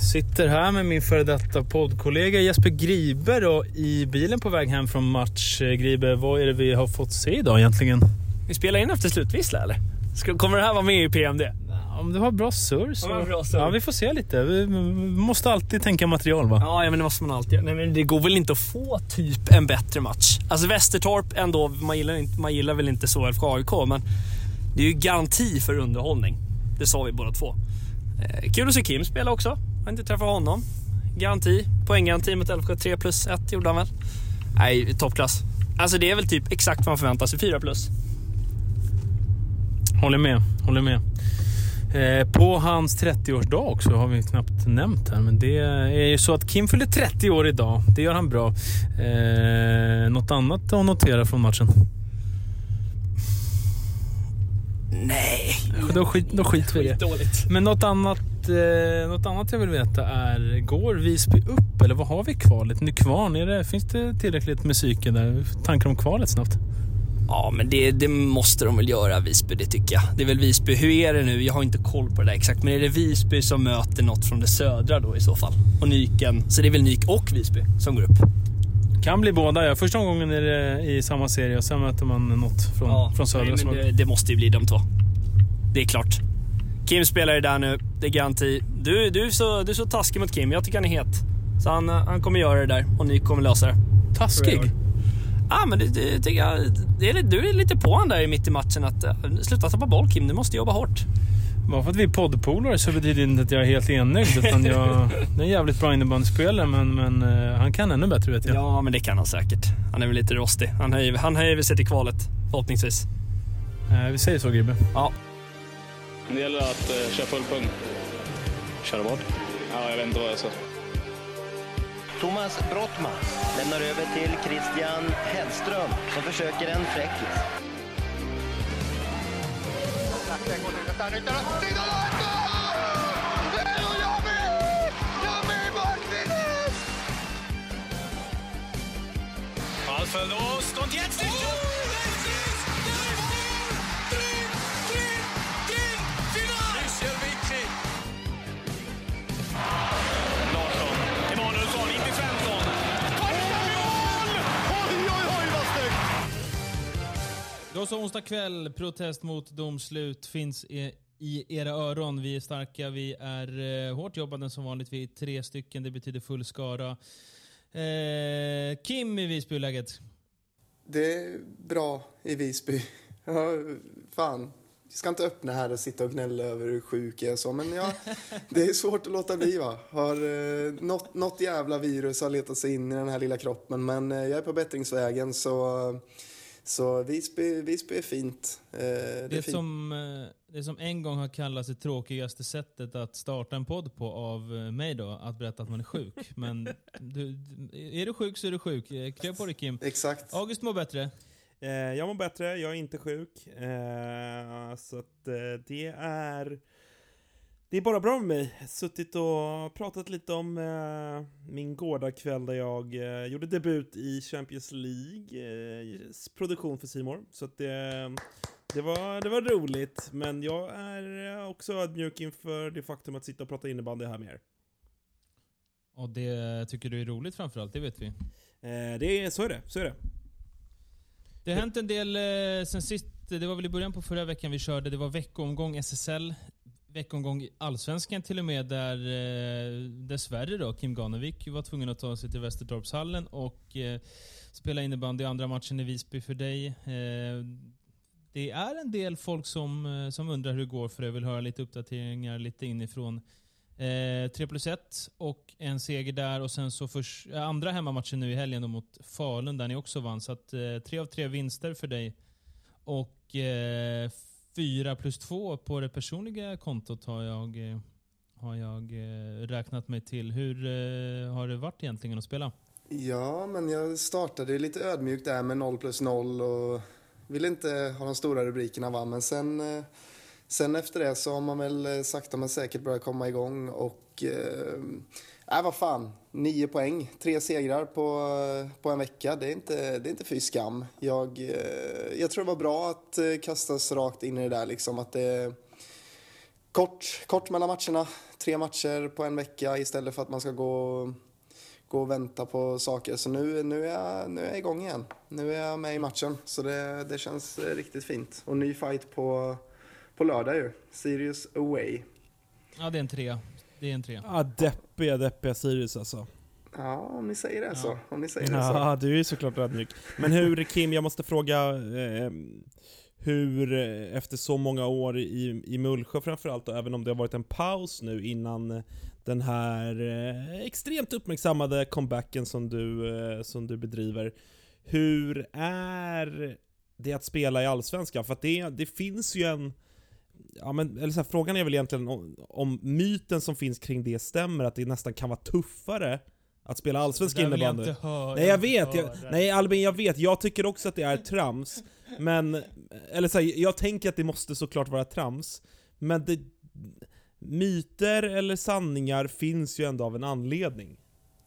Sitter här med min före detta poddkollega Jesper Griber och i bilen på väg hem från match. Eh, Griber, vad är det vi har fått se idag egentligen? Vi spelar in efter slutvissla eller? Ska, kommer det här vara med i PMD? Om du har bra surr så... Ja, bra surr. Ja, vi får se lite. Vi måste alltid tänka material va? Ja, men det måste man alltid. Nej, men det går väl inte att få typ en bättre match. Alltså Västertorp ändå, man gillar, inte, man gillar väl inte så AIK, men det är ju garanti för underhållning. Det sa vi båda två. Eh, kul att se Kim spela också. Har inte träffat honom. Garanti. Poänggaranti mot Älvsjö. 3 plus 1 gjorde han väl? Nej, toppklass. Alltså det är väl typ exakt vad man förväntar sig. 4 plus. Håller med, håller med. Eh, på hans 30-årsdag också har vi knappt nämnt här, men det är ju så att Kim fyller 30 år idag. Det gör han bra. Eh, något annat att notera från matchen? Nej. Då, skit, då skiter vi i det. Men något annat, eh, något annat jag vill veta är, går Visby upp eller vad har vi i kvalet? Nykvarn, är det, finns det tillräckligt med psyke där? Tankar om kvalet snabbt? Ja, men det, det, måste de väl göra, Visby, det tycker jag. Det är väl Visby. Hur är det nu? Jag har inte koll på det där exakt, men är det Visby som möter något från det södra då i så fall? Och Nyken, så det är väl Nyk och Visby som går upp? Kan bli båda, ja. Första gången är det i samma serie och sen möter man något från, ja, från södra. Nej, men det, det, måste ju bli de två. Det är klart. Kim spelar ju där nu, det är garanti. Du, du, är så, du är så taskig mot Kim, jag tycker han är het. Så han, han kommer göra det där och Nyk kommer lösa det. Taskig? Ja, men det, det tycker jag. Det är, du är lite på han där mitt i matchen att uh, sluta tappa boll Kim, du måste jobba hårt. Bara för att vi är poddpolare så betyder det inte att jag är helt enögd. Utan jag, det är en jävligt bra innebandyspelare men, men uh, han kan ännu bättre vet jag. Ja, men det kan han säkert. Han är väl lite rostig. Han höjer, han höjer väl sig till kvalet, förhoppningsvis. Uh, vi säger så Gribbe. Ja. Det gäller att uh, köra full pung. Köra vad? Ja, jag vet inte vad jag ska. Thomas Brottman lämnar över till Christian Hellström som försöker en fräckis. Ballförlust und jetzt så onsdag kväll, protest mot domslut finns i, era öron. Vi är starka, vi är eh, hårt jobbade som vanligt. Vi är tre stycken, det betyder full skara. Eh, Kim i Visby, läget? Det är bra i Visby. Ja, fan, jag ska inte öppna här och sitta och gnälla över hur sjuk jag är så, men ja, det är svårt att låta bli va. Har, eh, något, något jävla virus har letat sig in i den här lilla kroppen, men eh, jag är på bättringsvägen så så Visby, Visby är fint. Eh, det, det, är fint. Som, eh, det som en gång har kallats det tråkigaste sättet att starta en podd på av eh, mig då, att berätta att man är sjuk. Men du, är du sjuk så är du sjuk. Eh, Krya på dig Kim. Exakt. August mår bättre. Eh, jag mår bättre, jag är inte sjuk. Eh, så att eh, det är... Det är bara bra med mig. Suttit och pratat lite om eh, min gårdagkväll där jag eh, gjorde debut i Champions League, eh, produktion för Simor. Så att det, det, var, det var roligt, men jag är också ödmjuk inför det faktum att sitta och prata innebandy här med er. Och det tycker du är roligt framförallt, det vet vi. Eh, det är, så är det, så är det. Det har hänt en del eh, sen sist. Det var väl i början på förra veckan vi körde. Det var veckoomgång SSL veckomgång i Allsvenskan till och med där eh, dessvärre då Kim Ganevik var tvungen att ta sig till Västertorpshallen och eh, spela innebandy andra matchen i Visby för dig. Eh, det är en del folk som, eh, som undrar hur det går för dig. vill höra lite uppdateringar lite inifrån. Eh, 3 plus 1 och en seger där och sen så för, eh, andra hemmamatchen nu i helgen mot Falun där ni också vann. Så att eh, tre av tre vinster för dig. Och eh, 4 plus 2 på det personliga kontot har jag, eh, har jag eh, räknat mig till. Hur eh, har det varit egentligen att spela? Ja, men jag startade lite ödmjukt där med 0 plus 0 och ville inte ha de stora rubrikerna va, men sen, sen efter det så har man väl sakta men säkert börjat komma igång och äh, vad fan, nio poäng, tre segrar på, på en vecka. Det är inte, det är inte fy skam. Jag, eh, jag tror det var bra att eh, kastas rakt in i det där liksom. Att det, kort, kort mellan matcherna. Tre matcher på en vecka istället för att man ska gå, gå och vänta på saker. Så nu, nu, är jag, nu är jag igång igen. Nu är jag med i matchen. Så det, det känns eh, riktigt fint. Och ny fight på, på lördag ju. Sirius away. Ja, det är en trea. Det är en trea. Ja, deppiga, deppiga Sirius alltså. Ja, om ni säger det Ja. så. Om ni säger det så. Ja, du är ju såklart ödmjuk. Men hur, Kim, jag måste fråga, eh, hur eh, efter så många år i, i Mullsjö framförallt, och även om det har varit en paus nu innan den här eh, extremt uppmärksammade comebacken som du, eh, som du bedriver. Hur är det att spela i Allsvenskan? För att det, det finns ju en... Ja, men, eller så här, frågan är väl egentligen om, om myten som finns kring det stämmer, att det nästan kan vara tuffare att spela allsvensk jag innebandy. inte höra. Nej jag vet, jag, nej Albin jag vet, jag tycker också att det är trams, men, eller så här, jag tänker att det måste såklart vara trams, men det, myter eller sanningar finns ju ändå av en anledning.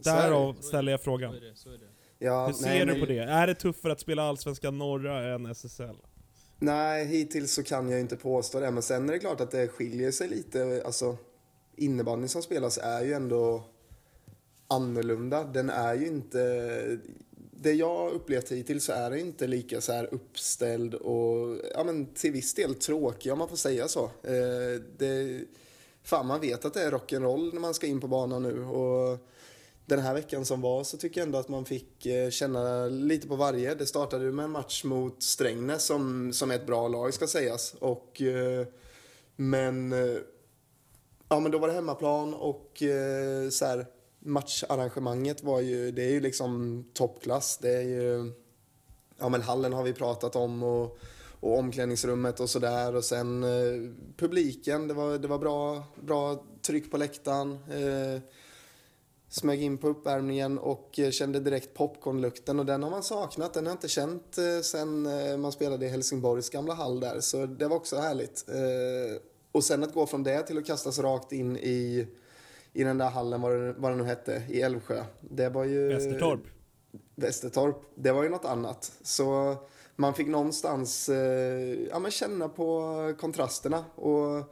Därav ställer jag Så frågan. är det, så är det. Ja, Hur ser nej, du på det? Är det tuffare att spela Allsvenska norra än SSL? Nej, hittills så kan jag inte påstå det. Men sen är det klart att det skiljer sig lite. Alltså, innebandyn som spelas är ju ändå annorlunda. Den är ju inte... Det jag har upplevt hittills så är det inte lika så här uppställd och ja, men till viss del tråkig om man får säga så. Eh, det, fan, man vet att det är rock'n'roll när man ska in på banan nu. Och den här veckan som var så tycker jag ändå att man fick eh, känna lite på varje. Det startade ju med en match mot Strängnäs som, som är ett bra lag ska sägas. Och, eh, men, eh, ja, men då var det hemmaplan och så här, matcharrangemanget var ju, det är ju liksom toppklass. Det är ju, ja men hallen har vi pratat om och, och omklädningsrummet och sådär. Och sen publiken, det var, det var bra, bra tryck på läktaren. Smög in på uppvärmningen och eh, kände direkt popcornlukten och den har man saknat. Den har jag inte känt eh, sen eh, man spelade i Helsingborgs gamla hall där, så det var också härligt. Och sen att gå från det till att kastas rakt in i, i den där hallen, vad det, vad det nu hette, i Älvsjö. Det var ju... Västertorp? Västertorp, det var ju något annat. Så man fick någonstans ja, men känna på kontrasterna. Och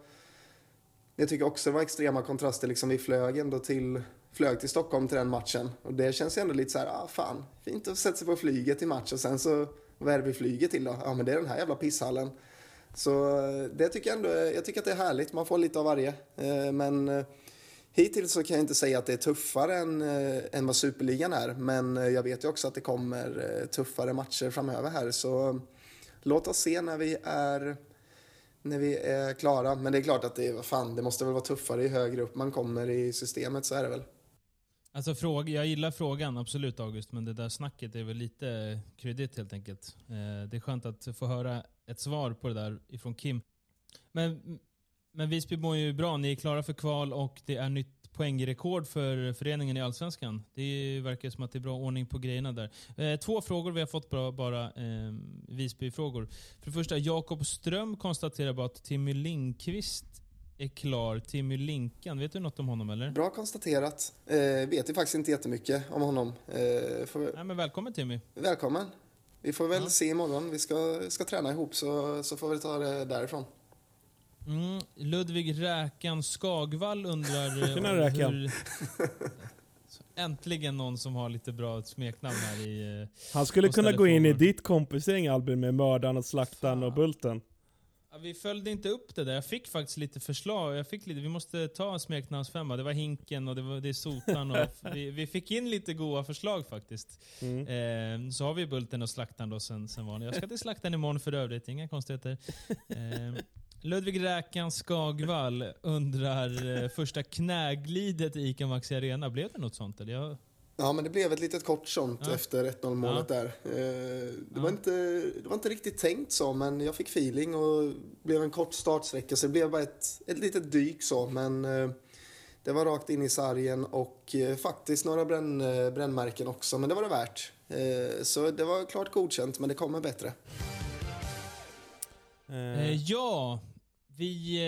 jag tycker också det var extrema kontraster. Liksom vi flög ändå till, flög till Stockholm till den matchen. Och det känns ju ändå lite så här, ah, fan, fint att sätta sig på flyget till match. Och sen så, vad är det vi flyger till då? Ja, men det är den här jävla pisshallen. Så eh, det tycker jag ändå, jag tycker att det är härligt. Man får lite av varje. Eh, men eh, Hittills så kan jag inte säga att det är tuffare än, än vad Superligan är, men jag vet ju också att det kommer tuffare matcher framöver här. Så låt oss se när vi är, när vi är klara. Men det är klart att det, vad fan, det måste väl vara tuffare ju högre upp man kommer i systemet, så är det väl. Alltså fråga, jag gillar frågan, absolut August, men det där snacket är väl lite kryddigt helt enkelt. Eh, det är skönt att få höra ett svar på det där ifrån Kim. Men, men Visby mår ju bra, ni är klara för kval och det är nytt poängrekord för föreningen i Allsvenskan. Det verkar som att det är bra ordning på grejerna där. Eh, två frågor vi har fått bara, bara eh, Visby-frågor. För det första, Jakob Ström konstaterar bara att Timmy Lindqvist är klar. Timmy Linkan, vet du något om honom eller? Bra konstaterat. Eh, vet ju faktiskt inte jättemycket om honom. Eh, får, Nej, men välkommen Timmy. välkommen. Vi får väl Ja. se imorgon. Vi ska, ska träna ihop så, så får vi ta det därifrån. Mm, Ludvig Räkan Skagvall undrar... eh, Tjena, Räkan. hur- Äntligen någon som har lite bra smeknamn här i... eh, Han skulle Och kunna gå in i ditt kompisgäng Albin med mördaren och slaktaren och Fan. bulten. Ja, vi följde inte upp det där. Jag fick faktiskt lite förslag. Jag fick lite, vi måste ta en smeknamnsfemma. Det var Hinken och det, var, det är Sotan. Och vi, vi fick in lite goda förslag faktiskt. Mm. Eh, så har vi Bulten och Slaktaren då sen, sen vanligt. Jag ska till Slaktaren imorgon för övrigt, inga konstigheter. Eh, Ludvig Räkan Skagvall undrar eh, första knäglidet i ICA Maxi Arena. Blev det något sånt? Eller? Jag, Ja, men det blev ett litet kort sånt Ja. efter 1-0 målet där. Eh, det, Ja. var inte, det var inte riktigt tänkt så, men jag fick feeling och blev en kort startsträcka så det blev bara ett, ett litet dyk så, men eh, det var rakt in i sargen och eh, faktiskt några bränn, brännmärken också, men det var det värt. Så det var klart godkänt, men det kommer bättre. Eh, ja, vi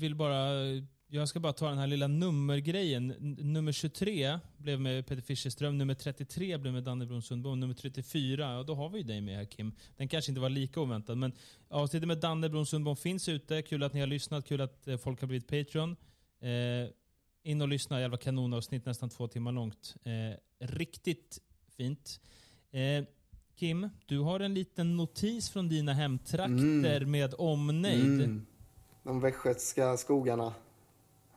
vill bara jag ska bara ta den här lilla nummergrejen. N- nummer 23 blev med Peter Fischerström, nummer 33 blev med Danne Brun Sundbom, nummer 34, ja då har vi ju dig med här Kim. Den kanske inte var lika oväntad, men avsnittet med Danne Brun Sundbom finns ute. Kul att ni har lyssnat, kul att eh, folk har blivit Patreon. Eh, in och lyssna, jävla kanonavsnitt, nästan två timmar långt. Eh, riktigt fint. Eh, Kim, du har en liten notis från dina hemtrakter med omnejd. Mm. De västgötska skogarna.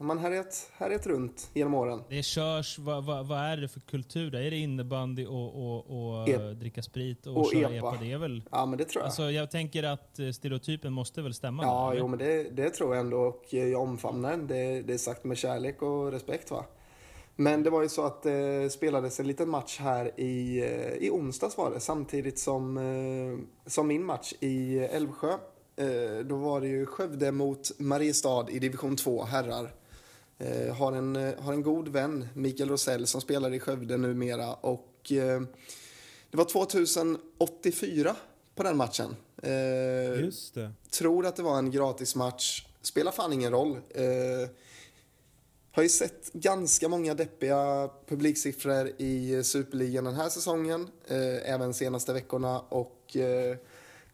Man härjat, härjat runt genom åren? Det körs, vad, vad, vad är det för kultur där? Är det innebandy och, och, och Ep. eh, dricka sprit och, Och köra epa. epa? Det är väl... Ja, men det tror jag. Alltså jag tänker att eh, stereotypen måste väl stämma? ja, där, jo, men det, det tror jag ändå och jag omfamnar den. Det, det är sagt med kärlek och respekt va. Men det var ju så att det eh, spelades en liten match här i, i onsdags var det, samtidigt som, eh, som min match i Älvsjö. Eh, då var det ju Skövde mot Mariestad i division 2, herrar. Eh, har, en, eh, har en god vän, Mikael Rosell, som spelar i Skövde numera. Och, eh, det var 2084 på den matchen. Just det. tror att det var en gratis match. Spelar fan ingen roll. Har ju sett ganska många deppiga publiksiffror i Superligan den här säsongen. Eh, även senaste veckorna. Och eh,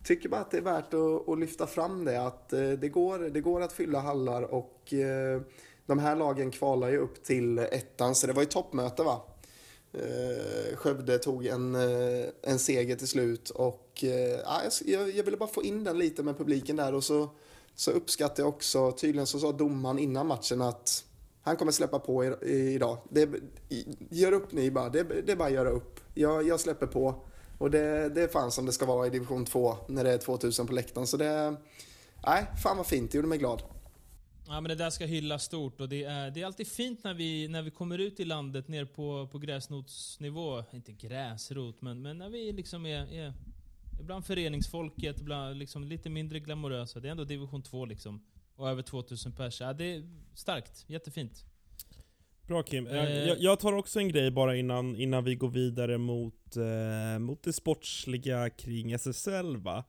tycker bara att det är värt att, att lyfta fram det. Att eh, det, går, det går att fylla hallar och de här lagen kvalar ju upp till ettan. Så det var ju toppmöte va. Eh, Skövde tog en, eh, en seger till slut och eh, jag, jag ville bara få in den lite med publiken där och så, så uppskattar jag också, tydligen så sa domaren innan matchen att han kommer släppa på er i, idag. Det, gör upp ni bara, det, det är bara att göra upp. Jag, jag släpper på och det, det är fan som det ska vara i division 2 när det är 2000 på läktaren. Så det, nej, fan vad fint, det gjorde mig glad. Ja, men det där ska hyllas stort och det är, det är alltid fint när vi, när vi kommer ut i landet ner på, på gräsrotsnivå. Inte gräsrot, men, men när vi liksom är, är ibland föreningsfolket, ibland liksom lite mindre glamorösa. Det är ändå division 2 liksom. Och över 2000 pers. Ja, det är starkt. Jättefint. Bra Kim. Eh, Eh. Jag, jag tar också en grej bara innan, innan vi går vidare mot, eh, mot det sportsliga kring SSL va.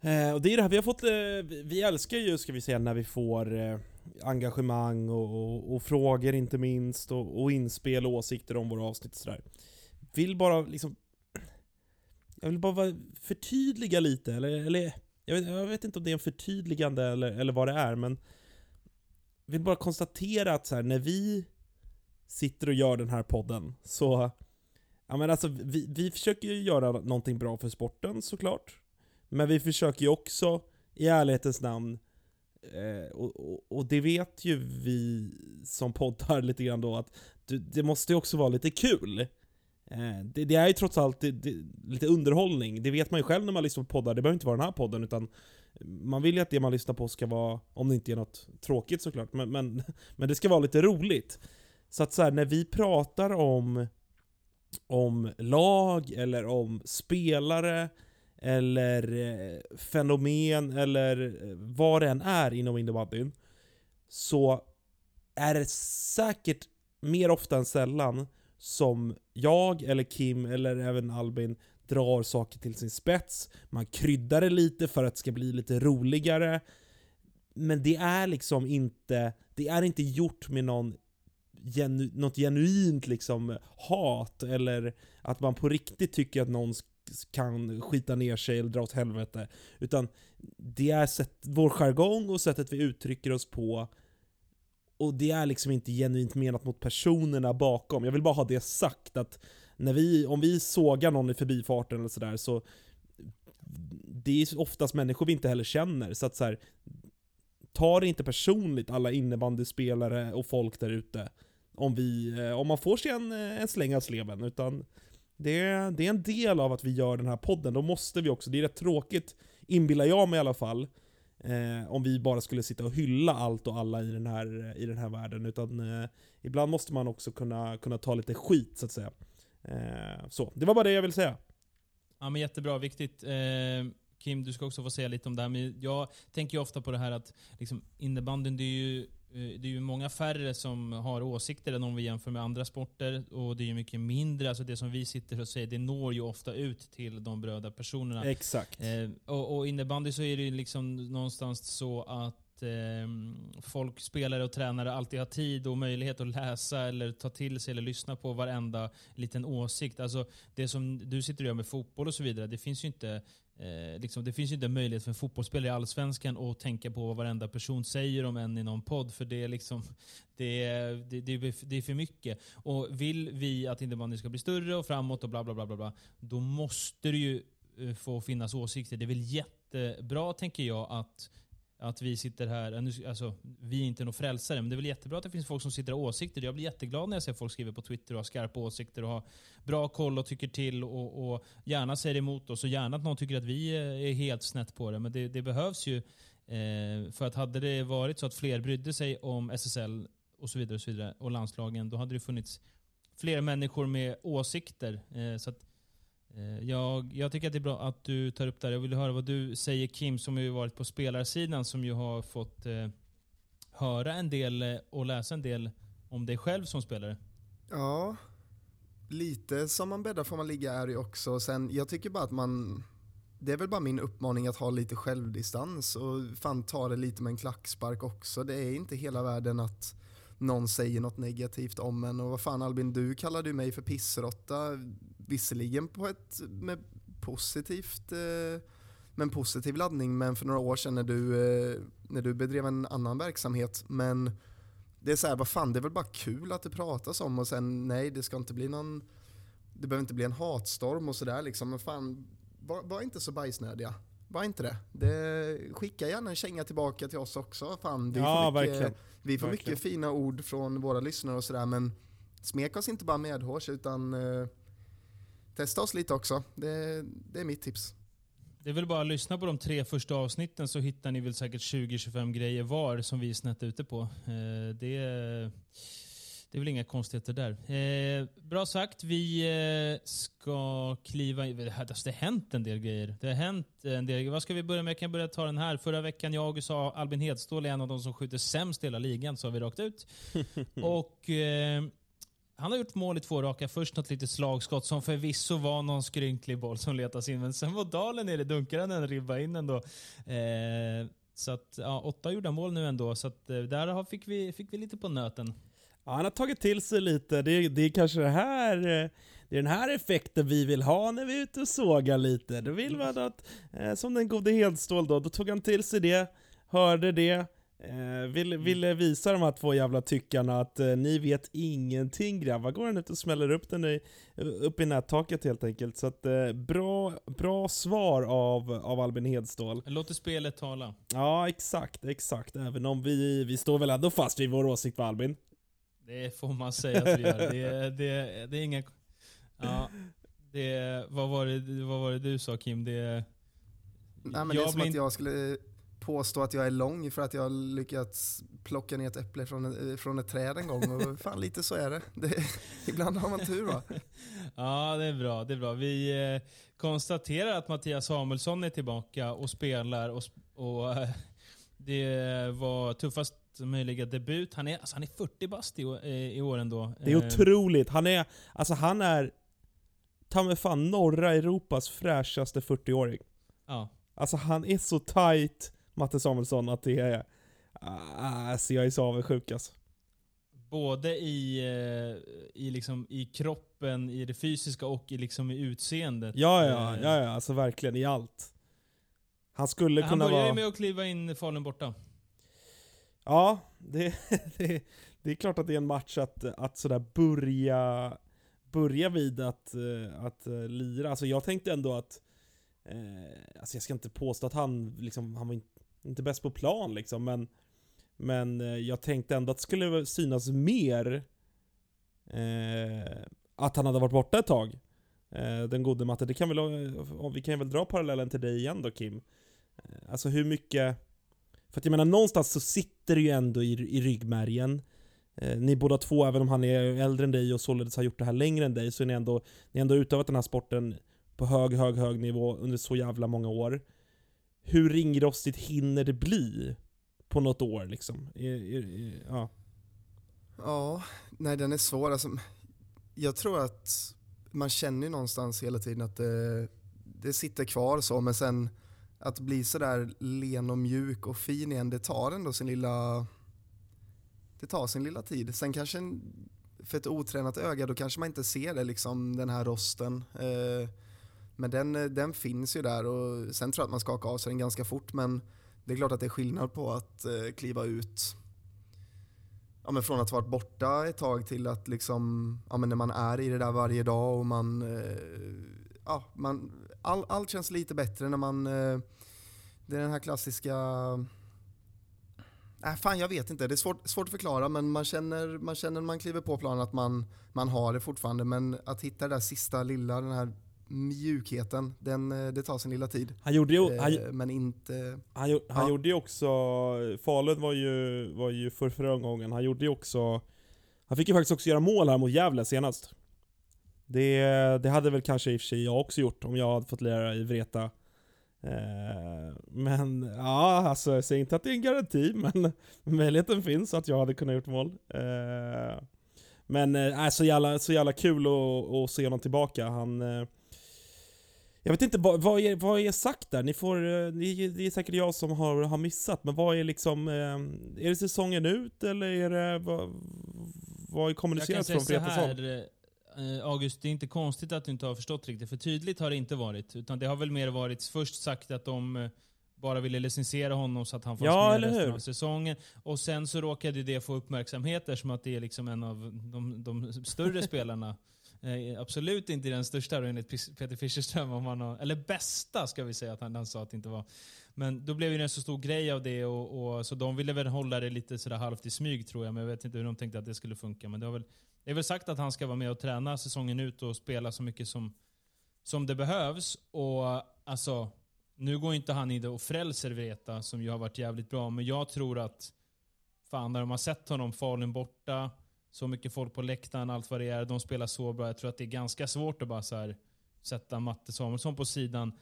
Eh, och det är det här, vi har fått, eh, vi vi älskar ju ska vi säga när vi får eh, engagemang och, och, och frågor inte minst och, och inspel och åsikter om våra avsnitt och sådär. Vill bara liksom jag vill bara förtydliga lite, eller, eller jag, vet, jag vet inte om det är en förtydligande eller, eller vad det är, men vill bara konstatera att så här, när vi sitter och gör den här podden så, ja men alltså vi, vi försöker ju göra någonting bra för sporten såklart. Men vi försöker ju också, i ärlighetens namn, eh, och, och, och det vet ju vi som poddar lite grann då, att det, det måste ju också vara lite kul. Eh, det, det är ju trots allt det, det, lite underhållning, det vet man ju själv när man lyssnar på poddar, det behöver inte vara den här podden utan man vill ju att det man lyssnar på ska vara, om det inte är något tråkigt såklart, men, men, men det ska vara lite roligt. Så att så här, när vi pratar om, om lag, eller om spelare, eller eh, fenomen, eller eh, vad det än är inom innebandyn, så är det säkert mer ofta än sällan som jag, eller Kim, eller även Albin drar saker till sin spets. Man kryddar det lite för att det ska bli lite roligare. Men det är liksom inte, det är inte gjort med någon genu, något genuint liksom hat eller att man på riktigt tycker att någon kan skita ner sig eller dra åt helvete. Utan det är sätt, vår jargong och sättet vi uttrycker oss på och det är liksom inte genuint menat mot personerna bakom. Jag vill bara ha det sagt att när vi, om vi sågar någon i förbifarten eller sådär så det är oftast människor vi inte heller känner. Så att så här, ta det inte personligt alla innebandyspelare och folk där ute. Om, vi, eh, om man får sig en, eh, en släng av sleven. Utan det, är- det är en del av att vi gör den här podden. Då måste vi också, det är rätt tråkigt, inbillar jag mig i alla fall, eh, om vi bara skulle sitta och hylla allt och alla i den här, i den här världen. Utan eh, ibland måste man också kunna, kunna ta lite skit så att säga. Eh, så, det var bara det jag ville säga. Ja men jättebra, viktigt. Eh, Kim, du ska också få säga lite om det här. Men jag tänker ju ofta på det här att liksom, innebandyn, det är ju det är ju många färre som har åsikter än om vi jämför med andra sporter. Och det är ju mycket mindre, alltså det som vi sitter och säger, det når ju ofta ut till de berörda personerna. Exakt. Eh, och, och innebandy så är det ju liksom någonstans så att att eh, folk, spelare och tränare alltid har tid och möjlighet att läsa eller ta till sig eller lyssna på varenda liten åsikt. Alltså det som du sitter och gör med fotboll och så vidare, det finns ju inte Eh, liksom, det finns ju inte möjlighet för en fotbollsspelare i Allsvenskan att tänka på vad varenda person säger om en i någon podd. För det är, liksom, det är, det, det, det är för mycket. Och vill vi att innebandyn ska bli större och framåt och bla bla bla, bla, bla då måste det ju eh, få finnas åsikter. Det är väl jättebra, tänker jag, att att vi sitter här, eh, alltså, vi är inte några frälsare, men det är väl jättebra att det finns folk som sitter och har åsikter. Jag blir jätteglad när jag ser folk skriva på Twitter och har skarpa åsikter och har bra koll och tycker till och, och gärna säger emot oss och gärna att någon tycker att vi eh, är helt snett på det. Men det, det behövs ju. Eh, för att hade det varit så att fler brydde sig om SSL och så vidare och så vidare och landslagen, då hade det funnits fler människor med åsikter. Eh, så att Eh, jag, jag, tycker att det är bra att du tar upp det här. Jag vill höra vad du säger Kim, som ju varit på spelarsidan, som ju har fått eh, höra en del eh, och läsa en del om dig själv som spelare. Ja, lite som man bäddar får man ligga är det också. Sen, jag tycker bara att man, det är väl bara min uppmaning att ha lite självdistans och fan ta det lite med en klackspark också. Det är inte hela världen att någon säger något negativt om en och vad fan Albin, du kallade ju mig för pissrotta visserligen på ett med positivt eh, med en positiv laddning, men för några år sedan när du, eh, när du bedrev en annan verksamhet. Men det är så här, vad fan, det är väl bara kul att det pratas om och sen nej, det ska inte bli någon, det behöver inte bli en hatstorm och sådär liksom, men fan, var, var, inte så bajsnödiga. Var inte det. det. Skicka gärna en känga tillbaka till oss också. Fan, vi ja, får, mycket, verkligen. Vi får verkligen. mycket fina ord från våra lyssnare och sådär, men smek oss inte bara medhårs utan eh, testa oss lite också. Det, det är mitt tips. Det är väl bara att lyssna på de tre första avsnitten så hittar ni väl säkert 20-25 grejer var som vi är snett ute på. Eh, det, det är väl inga konstigheter där. Eh, bra sagt. Vi eh, ska kliva in. Det har hänt en del grejer. Det har hänt en del. Vad ska vi börja med? Jag kan börja ta den här. Förra veckan jag sa Albin Hedstål är en av de som skjuter sämst i hela ligan, sa vi rakt ut. Och han har gjort mål i två raka. Först något litet slagskott som förvisso var någon skrynklig boll som letas in. Men sen var Dalen nere, dunkade han en ribba in ändå. Eh, så att, ja, åtta gjorda mål nu ändå. Så att, eh, där fick vi, fick vi lite på nöten. Ja, han har tagit till sig lite. Det är, det är kanske det här, eh, det är den här effekten vi vill ha när vi är ute och sågar lite. Då vill man att, eh, som den gode Hedstål då, då tog han till sig det, hörde det, Eh, vill, mm. ville visa de här två jävla tyckarna att eh, ni vet ingenting grabbar. Går han ut och smäller upp den i, upp i nättaket helt enkelt. Så att, eh, bra, bra svar av, av Albin Hedstål. Låter spelet tala. Ja, exakt, exakt. Även om vi, vi står väl ändå fast vid vår åsikt va Albin? Det får man säga att vi gör. Det, det, det är inga... Ja, det, vad, var det, vad var det du sa Kim? Det, Nej, men det är som att jag skulle påstå att jag är lång för att jag har lyckats plocka ner ett äpple från, från ett träd en gång. Och fan, lite så är det. det ibland har man tur va? Ja, det är bra. Det är bra. Vi eh, konstaterar att Mattias Samuelsson är tillbaka och spelar. Och, och eh, Det var tuffast möjliga debut. Han är, alltså, han är 40 bast i, i år ändå. Det är eh, otroligt. Han är, alltså han är ta mig fan norra Europas fräschaste 40-åring. Ja. Alltså han är så tight Matte Samuelsson att det är... Alltså jag är så avundsjuk alltså. Både i, eh, i, liksom, i kroppen, i det fysiska och i, liksom, i utseendet. Ja, ja, eh, ja, ja, alltså verkligen i allt. Han skulle Han kunna vara... Han börjar ju med att kliva in Falun borta. Ja, det, det, det, är klart att det är en match att, att sådär börja, börja vid att, eh, att eh, lira. Alltså jag tänkte ändå att Eh, alltså jag ska inte påstå att han, liksom, han var inte inte bäst på plan liksom, men, men eh, jag tänkte ändå att det skulle synas mer eh, att han hade varit borta ett tag. Eh, den gode Matte. Det kan väl, vi kan väl dra parallellen till dig igen då Kim. Alltså hur mycket... För att jag menar någonstans så sitter det ju ändå i, i ryggmärgen. Eh, ni båda två, även om han är äldre än dig och således har gjort det här längre än dig, så är ni ändå, ni har ändå utövat den här sporten på hög, hög, hög nivå under så jävla många år hur ringrostigt hinner det bli på något år liksom? I, i, i, ja. ja, nej den är svår. Alltså, jag tror att man känner någonstans hela tiden att det, det sitter kvar så, men sen att bli sådär len och mjuk och fin igen, det tar ändå sin lilla det tar sin lilla tid. Sen kanske en, för ett otränat öga då kanske man inte ser det, liksom, den här rosten. Eh, men den, eh, den finns ju där och sen tror jag att man skakar av sig den ganska fort. Men det är klart att det är skillnad på att eh, kliva ut ja, men från att ha varit borta ett tag till att liksom, ja, men när man är i det där varje dag och man, eh, ja, man all, allt känns lite bättre när man, eh, det är den här klassiska Nej, fan jag vet inte. Det är svårt, svårt att förklara men man känner, man känner när man kliver på planen att man, man har det fortfarande. Men att hitta det där sista lilla, den här mjukheten, den, eh, det tar sin lilla tid. Han gjorde ju, Eh, han, men inte... han, han ja. gjorde ju också, Falun var ju, var ju för förra omgången, han gjorde ju också, han fick ju faktiskt också göra mål här mot Gävle senast. Det, det hade väl kanske i och för sig jag också gjort om jag hade fått lära i Vreta. Eh, men ja, alltså jag säger inte att det är en garanti, men möjligheten finns att jag hade kunnat gjort mål. Eh, men äh, så, jävla, så jävla kul att, se honom tillbaka. Han... Eh, jag vet inte, vad, vad, är, vad är sagt där? Ni får, eh, det är säkert jag som har, har missat, men vad är liksom... Eh, är det säsongen ut eller är det... Vad, vad är kommunicerat från så Eh, August, det är inte konstigt att du inte har förstått riktigt. För tydligt har det inte varit. Utan det har väl mer varit först sagt att de eh, bara ville licensiera honom så att han fanns Ja, med resten hur? av säsongen. Och sen så råkade det få uppmärksamhet eftersom att det är liksom en av de, de större spelarna. Eh, absolut inte den största då, enligt Peter Fischerström. Om man har, eller bästa ska vi säga att han, han sa att det inte var. Men då blev det en så stor grej av det och, och så de ville väl hålla det lite sådär halvt i smyg tror jag. Men jag vet inte hur de tänkte att det skulle funka. Men det, har väl, det är väl sagt att han ska vara med och träna säsongen ut och spela så mycket som, som det behövs. Och alltså, nu går inte han in och frälser Vreta som ju har varit jävligt bra. Men jag tror att, fan när de har sett honom, Falun borta, så mycket folk på läktaren, allt vad det är. De spelar så bra. Jag tror att det är ganska svårt att bara så här, sätta Matte Samuelsson på sidan.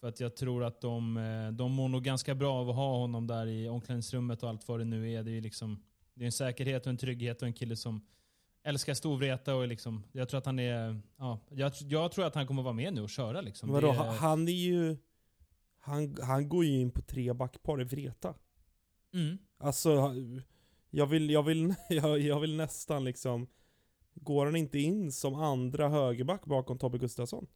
För att jag tror att de, eh, de mår nog ganska bra av att ha honom där i omklädningsrummet och allt vad det nu är. Det är ju liksom, det är en säkerhet och en trygghet och en kille som älskar storvreta och är liksom, jag tror att han är, ja, jag, jag tror att han kommer vara med nu och köra liksom. Vadå, Det- han- är ju... Han, han går ju in på tre backpar i Vreta. Mm. Alltså, jag vill, jag vill, jag, jag vill nästan liksom... Går han inte in som andra högerback bakom Tobbe Gustafsson?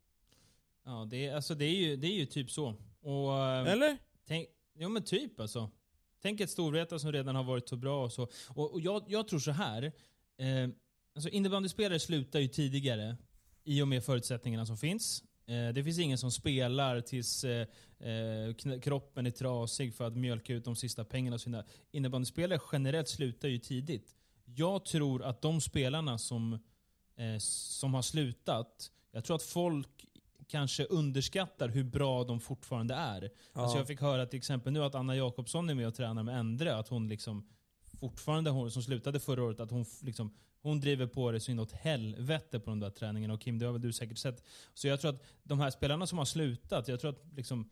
Ja, det är, alltså, det, är ju, det är ju typ så. Och, eh, Eller? Tänk, ja men typ alltså. Tänk ett Storvreta som redan har varit så bra och så. Och, och jag, jag tror så här. Eh, alltså innebandyspelare slutar ju tidigare i och med förutsättningarna som finns. Eh, det finns ingen som spelar tills eh, eh, kroppen är trasig för att mjölka ut de sista pengarna. och sina. Innebandyspelare generellt slutar ju tidigt. Jag tror att de spelarna som, som har slutat, jag tror att folk kanske underskattar hur bra de fortfarande är. Alltså jag fick höra till exempel nu att Anna Jakobsson är med och tränar med Endre, att hon liksom fortfarande, hon som slutade förra året, att hon liksom hon driver på det så inåt helvete på de där träningarna. Och Kim, det har väl du säkert sett. Så jag tror att de här spelarna som har slutat, jag tror att liksom,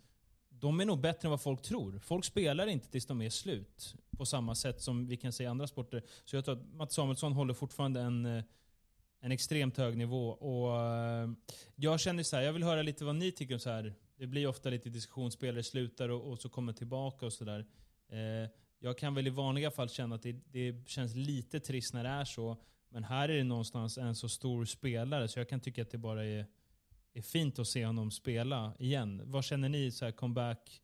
de är nog bättre än vad folk tror. Folk spelar inte tills de är slut. På samma sätt som vi kan se i andra sporter. Så jag tror att Mats Samuelsson håller fortfarande en, eh, en extremt hög nivå. Och eh, jag känner så här, jag vill höra lite vad ni tycker om så här. Det blir ofta lite diskussion, spelare slutar och, och så kommer tillbaka och sådär. Eh, jag kan väl i vanliga fall känna att det, det känns lite trist när det är så. Men här är det någonstans en så stor spelare så jag kan tycka att det bara är, är fint att se honom spela igen. Vad känner ni? Så här, comeback?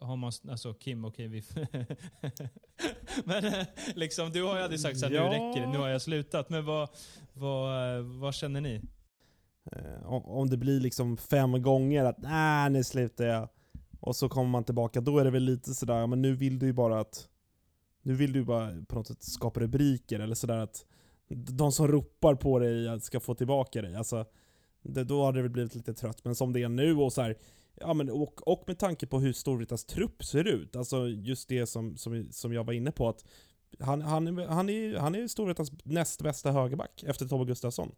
Har man, alltså Kim, okej vi... men eh, liksom, du har ju aldrig sagt här, Ja. nu räcker det, nu har jag slutat. Men vad, vad, eh, vad känner ni? Eh, om- om det blir liksom fem gånger att nej nu slutar jag. Och så kommer man tillbaka, då är det väl lite sådär, men nu vill du ju bara att... Nu vill du bara på något sätt skapa rubriker eller sådär att de som ropar på dig ska få tillbaka dig. Alltså, det, då hade det väl blivit lite trött. Men som det är nu och så här, ja men och, och med tanke på hur Storvritas trupp ser ut, alltså just det som, som, som jag var inne på att han, han, är- han är han är Storvritas näst bästa högerback efter Tobbe Gustafsson.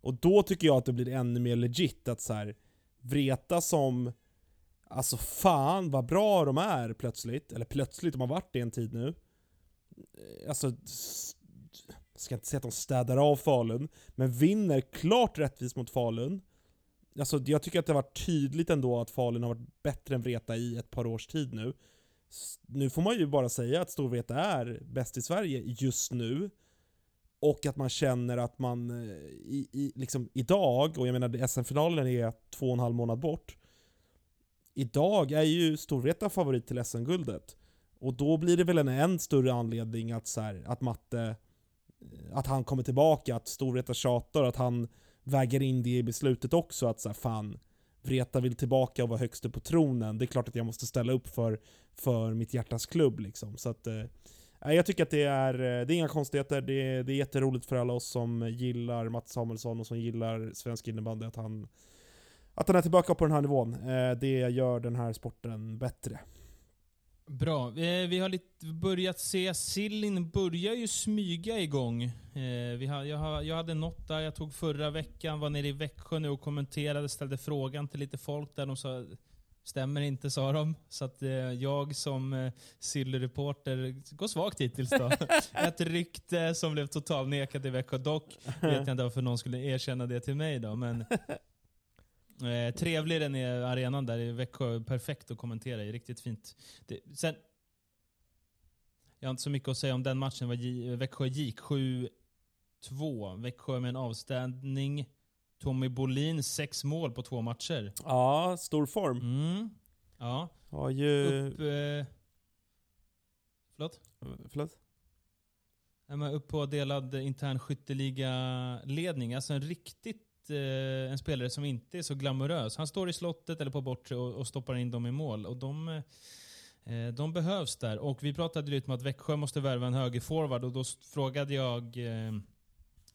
Och då tycker jag att det blir ännu mer legit att så här, Vreta som Alltså fan vad bra de är plötsligt, eller plötsligt, de har varit det en tid nu. Eh, alltså, ska inte säga att de städar av Falun, men vinner klart rättvist mot Falun. alltså jag tycker att det har varit tydligt ändå att Falun har varit bättre än Vreta i ett par års tid nu. Nu får man ju bara säga att Storvreta är bäst i Sverige just nu. Och att man känner att man eh, i, i, liksom idag, och jag menar SM-finalen är två och en halv månad bort. Idag är ju Storvreta favorit till SM-guldet. Och då blir det väl en än större anledning att, så här, att Matte, eh, att han kommer tillbaka, att Storvreta tjatar, att han väger in det i beslutet också, att så här, fan, Vreta vill tillbaka och vara högst upp på tronen. Det är klart att jag måste ställa upp för, för mitt hjärtas klubb liksom. Så att, eh, jag tycker att det är, eh, det är inga konstigheter. Det är, det är jätteroligt för alla oss som gillar Mats Samuelsson och som gillar svensk innebandy att han, att han är tillbaka på den här nivån. Eh, Det gör den här sporten bättre. Bra. Vi har lite börjat se, sillen börjar ju smyga igång. Eh, Vi har, jag, har, jag hade något där jag tog förra veckan, var nere i Växjö nu och kommenterade, ställde frågan till lite folk där de sa Stämmer inte sa de. Så att eh, jag som eh, sillreporter går svagt hittills då. Ett rykte som blev totalnekat i Växjö. Dock vet jag inte varför någon skulle erkänna det till mig då. Men Eh, trevlig den är arenan där i Växjö. Perfekt att kommentera i. Riktigt fint. Det, sen, jag har inte så mycket att säga om den matchen. Var J- Växjö gick 7-2. Växjö med en avstängning. Tommy Bolin, sex mål på två matcher. Ja, stor form. Mm. Ja. Har ju... Upp... Eh, förlåt? Förlåt? Ja, men upp på delad intern skytteliga-ledning. Alltså en riktigt en spelare som inte är så glamorös. Han står i slottet eller på bortre och, och stoppar in dem i mål. Och de, eh, de behövs där. Och vi pratade lite om att Växjö måste värva en högerforward och då frågade jag eh,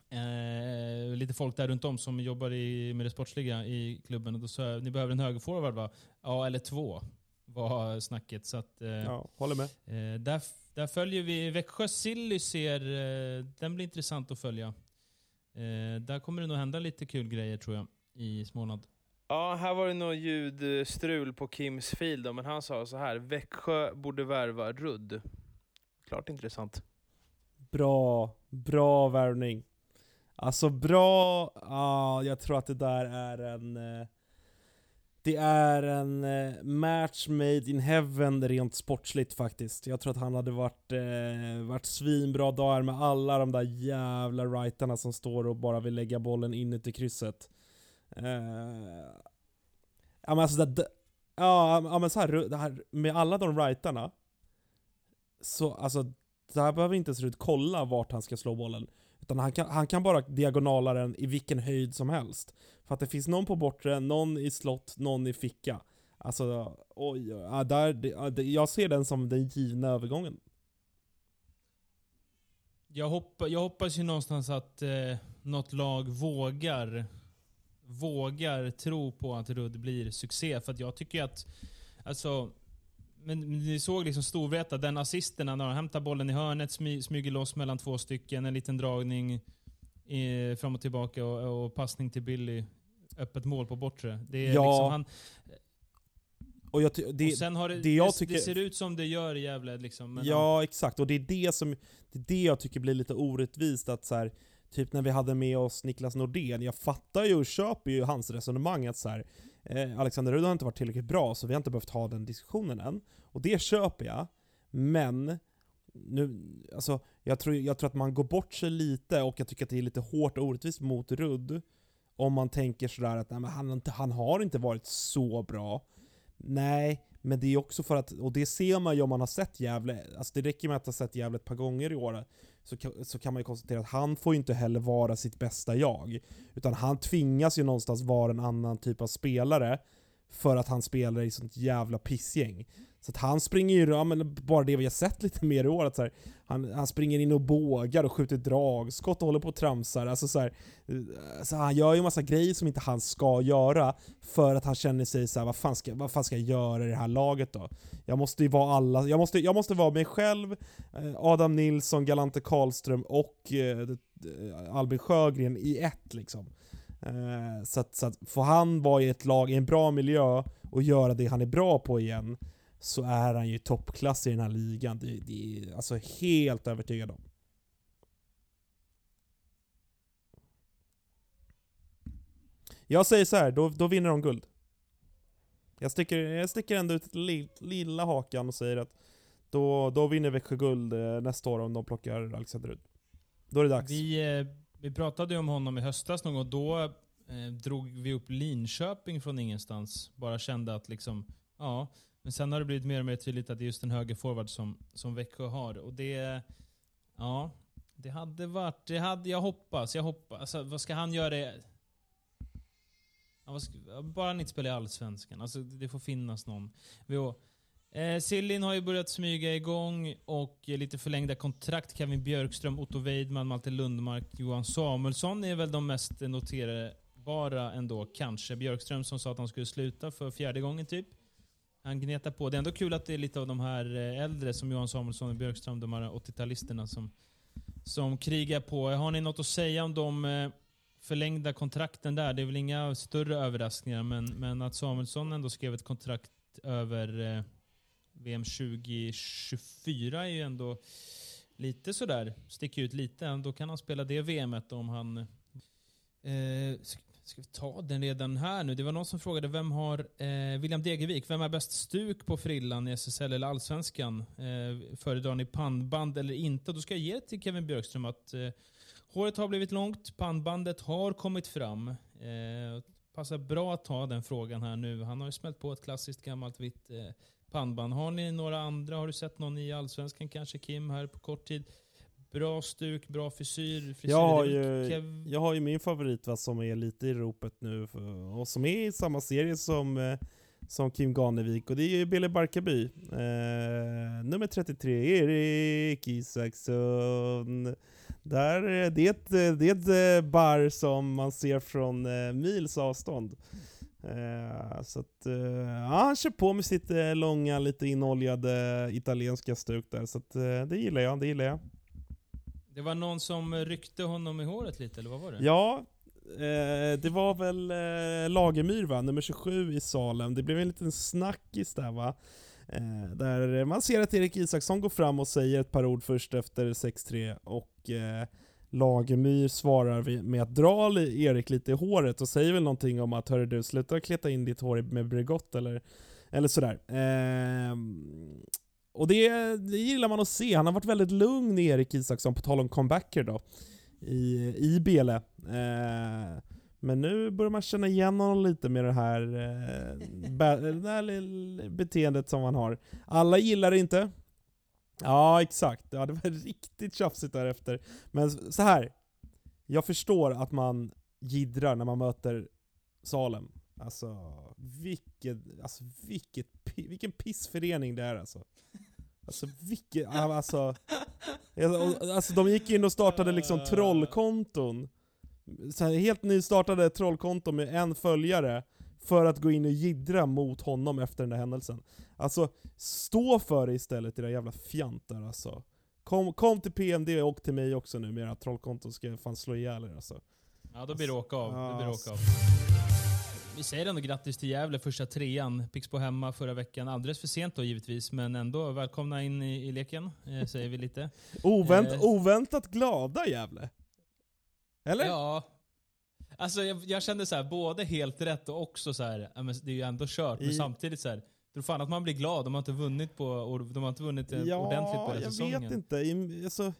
eh, lite folk där runt om som jobbar i, med det sportsliga i klubben. Och då sa jag, ni behöver en högerforward va? Ja, eller två var snacket. Så att, eh, Ja, håller med. Eh, där, där följer vi Växjö Silly ser, eh, den blir intressant att följa. Eh, där kommer det nog hända lite kul grejer tror jag i Småland. Ja, här var det nog ljudstrul på Kims fil då, men han sa så här. Växjö borde värva Rudd. Klart intressant. Bra, bra värvning. Alltså bra, ja, jag tror att det där är en... eh, det är en eh, match made in heaven rent sportsligt faktiskt. Jag tror att han hade varit, eh, varit svinbra dagar med alla de där jävla rightarna som står och bara vill lägga bollen inuti krysset. Eh, ja men alltså det, ja, ja men så här, det här, med alla de rightarna så alltså där behöver inte ens Rud kolla vart han ska slå bollen. Utan han kan, han kan bara diagonala den i vilken höjd som helst. För att det finns någon på bortre, någon i slott, någon i ficka. Alltså, oj, ja, där, det, jag ser den som den givna övergången. Jag, hoppa, jag hoppas ju någonstans att eh, något lag vågar vågar tro på att Rudd blir succé. För att jag tycker att, alltså, men ni såg liksom Storvreta, den assisterna när de hämtar bollen i hörnet, smy, smyger loss mellan två stycken, en liten dragning eh, fram och tillbaka och, och passning till Billy. Öppet mål på bortre. Det är Ja, liksom han, Och, jag, det, och sen har det, det det, jag det, tycker- ser ut som det gör i Gävle liksom. Ja, exakt. Och det är det som det är det jag tycker blir lite orättvist att så här, typ när vi hade med oss Niklas Nordén, jag fattar ju och köper ju hans resonemang att så här, eh, Alexander Rudd har inte varit tillräckligt bra så vi har inte behövt ha den diskussionen än. Och det köper jag, men nu, alltså, jag, tror, jag tror att man går bort sig lite och jag tycker att det är lite hårt och orättvist mot Rudd om man tänker sådär att nej, men han, har inte, han har inte varit så bra. Nej, men det är också för att, och det ser man ju om man har sett Gävle, alltså det räcker med att ha sett Gävle ett par gånger i år, så kan, så kan man ju konstatera att han får ju inte heller vara sitt bästa jag. Utan han tvingas ju någonstans vara en annan typ av spelare, för att han spelar i sånt jävla pissgäng. Så att han springer ju, ja, men bara det vi har sett lite mer i år, att så här, han, han springer in och bågar och skjuter dragskott och håller på och tramsar. Alltså så här, eh, så han gör ju massa grejer som inte han ska göra för att han känner sig så här, vad fan ska, vad fan ska jag göra i det här laget då? Jag måste ju vara alla, jag måste, jag måste vara mig själv, eh, Adam Nilsson, Galante Karlström och eh, eh, Albin Sjögren i ett liksom. Eh, så, att, så att får han vara i ett lag i en bra miljö och göra det han är bra på igen så är han ju toppklass i den här ligan. Det, det är alltså helt övertygad om. Jag säger så här, då, då vinner de guld. Jag sticker, jag sticker ändå ut li, lilla hakan och säger att då, då vinner Växjö guld eh, nästa år om de plockar Alexander Rud. Då är det dags. Vi, eh, vi pratade ju om honom i höstas någon gång. Då eh, drog vi upp Linköping från ingenstans. Bara kände att liksom, ja. Men sen har det blivit mer och mer tydligt att det är just en högerforward som, som Växjö har. Och det, ja. Det hade varit, det hade, jag hoppas, jag hoppas. Alltså, vad ska han göra? Ja, vad ska, bara han inte spelar i Allsvenskan. Alltså, det får finnas någon. Vi, Eh, Sillin har ju börjat smyga igång och lite förlängda kontrakt. Kevin Björkström, Otto Weidman, Malte Lundmark, Johan Samuelsson är väl de mest noterbara ändå, kanske. Björkström som sa att han skulle sluta för fjärde gången typ. Han gnetar på. Det är ändå kul att det är lite av de här eh, äldre som Johan Samuelsson och Björkström, de här 80-talisterna som, som krigar på. Har ni något att säga om de eh, förlängda kontrakten där? Det är väl inga större överraskningar, men, men att Samuelsson ändå skrev ett kontrakt över eh, VM 2024 är ju ändå lite sådär, sticker ut lite. Då kan han spela det VMet om han... Eh, ska vi ta den redan här nu? Det var någon som frågade, vem har eh, William Degervik, vem är bäst stuk på frillan i SSL eller Allsvenskan? Eh, föredrar ni pannband eller inte? Då ska jag ge det till Kevin Björkström att eh, håret har blivit långt, pannbandet har kommit fram. Eh, passar bra att ta den frågan här nu. Han har ju smält på ett klassiskt gammalt vitt eh, pannband. Har ni några andra? Har du sett någon i Allsvenskan kanske, Kim, här på kort tid? Bra stuk, bra frisyr. frisyr jag, har ju, Kev... jag har ju min favorit va, som är lite i ropet nu och som är i samma serie som, eh, som Kim Ganevik och det är ju Billy Barkarby. Eh, nummer 33, Erik Isaksson. Där, eh, det, är ett, det är ett eh, bar som man ser från eh, mils avstånd. Eh, så att, eh, ja, han kör på med sitt eh, långa, lite inoljade italienska stuk där. Så att, det gillar jag, det gillar jag. Det var någon som ryckte honom i håret lite, eller vad var det? Ja, eh, det var väl eh, Lagemyr va, nummer 27 i Salem. Det blev en liten snackis där va. Eh, där man ser att Erik Isaksson går fram och säger ett par ord först efter 6-3 och Lagemyr svarar med att dra Erik lite i håret och säger väl någonting om att hörru du, sluta kleta in ditt hår med Bregott eller, eller sådär. Eh, och det, det gillar man att se. Han har varit väldigt lugn, Erik Isaksson, på tal om comebacker då, i, i Bele. Eh, men nu börjar man känna igen honom lite med det här, eh, eh det här beteendet som han har. Alla gillar det inte, Ja, exakt. Ja, det var riktigt tjafsigt därefter. Men så här. Jag förstår att man gidrar när man möter Salem. Alltså, vilket, alltså vilket, vilken pissförening det är alltså. Alltså vilket, alltså, alltså de gick in och startade liksom trollkonton. Så här, helt nystartade trollkonton med en följare för att gå in och gidra mot honom efter den där händelsen. Alltså, stå för det istället era jävla fjantar alltså. Kom, kom till PMD och till mig också nu med era trollkonton, ska jag fan slå ihjäl er alltså. Ja, då blir det åka av. Det blir åka av. Vi säger ändå grattis till Gävle, första trean. Pixbo hemma förra veckan. Alldeles för sent då givetvis, men ändå välkomna in i, i leken, eh, säger vi lite. Ovänt, eh. Oväntat glada Gävle. Eller? Ja, Alltså jag, jag kände så här, både helt rätt och också så här, det är ju ändå kört, men samtidigt så här, tror fan att man blir glad. De har inte vunnit, på, de har inte vunnit eh, ja, ordentligt på hela säsongen. Ja, jag vet inte. Alltså,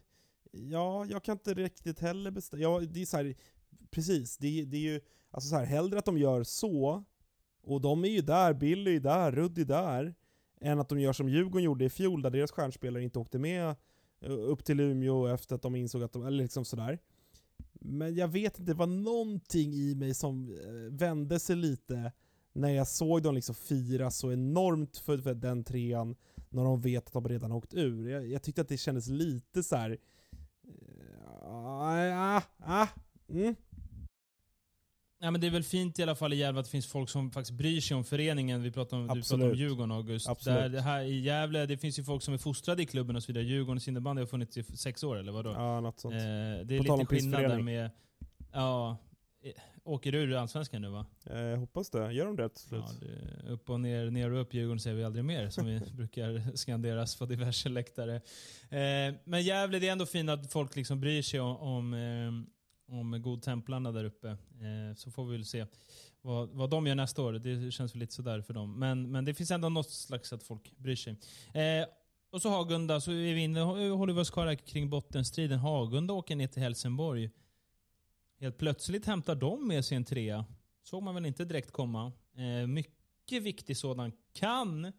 ja, jag kan inte riktigt heller bestämma. Ja, det är så här, precis, det, det är ju, alltså så här, hellre att de gör så, och de är ju där, Billy är där, Ruddy är där, än att de gör som Djurgården gjorde i fjol, där deras stjärnspelare inte åkte med eh, upp till Umeå efter att de insåg att de, eller liksom sådär. Men jag vet inte, det var någonting i mig som eh, vände sig lite när jag såg dem liksom fira så enormt för, för den trean när de vet att de redan har åkt ur. Jag, jag tyckte att det kändes lite så här. Eh, ah, ah, ah, mm. Ja, men det är väl fint i alla fall i Gävle att det finns folk som faktiskt bryr sig om föreningen. Vi pratade om, du pratade om Djurgården August. Där, det här, I Gävle det finns ju folk som är fostrade i klubben och så vidare. Djurgårdens innebandy har funnits i sex år eller vadå? Ja, något sånt. Eh, det är På lite skillnad där med... Ja, eh, åker du ur Allsvenskan nu va? Eh, jag hoppas det. Gör de det till slut? Ja, det, upp och ner, ner och upp Djurgården säger vi aldrig mer, som vi brukar skanderas på diverse läktare. Eh, men Gävle, det är ändå fint att folk liksom bryr sig om, om, eh, om Godtemplarna där uppe. Eh, så får vi väl se vad, vad de gör nästa år. Det känns väl lite sådär för dem. Men, men det finns ändå något slags att folk bryr sig. Eh, och så Hagunda, så är vi inne, håller vi oss kvar här kring bottenstriden. Hagunda åker ner till Helsingborg. Helt plötsligt hämtar de med sig en trea. Såg man väl inte direkt komma. Eh, mycket viktig sådan. Kan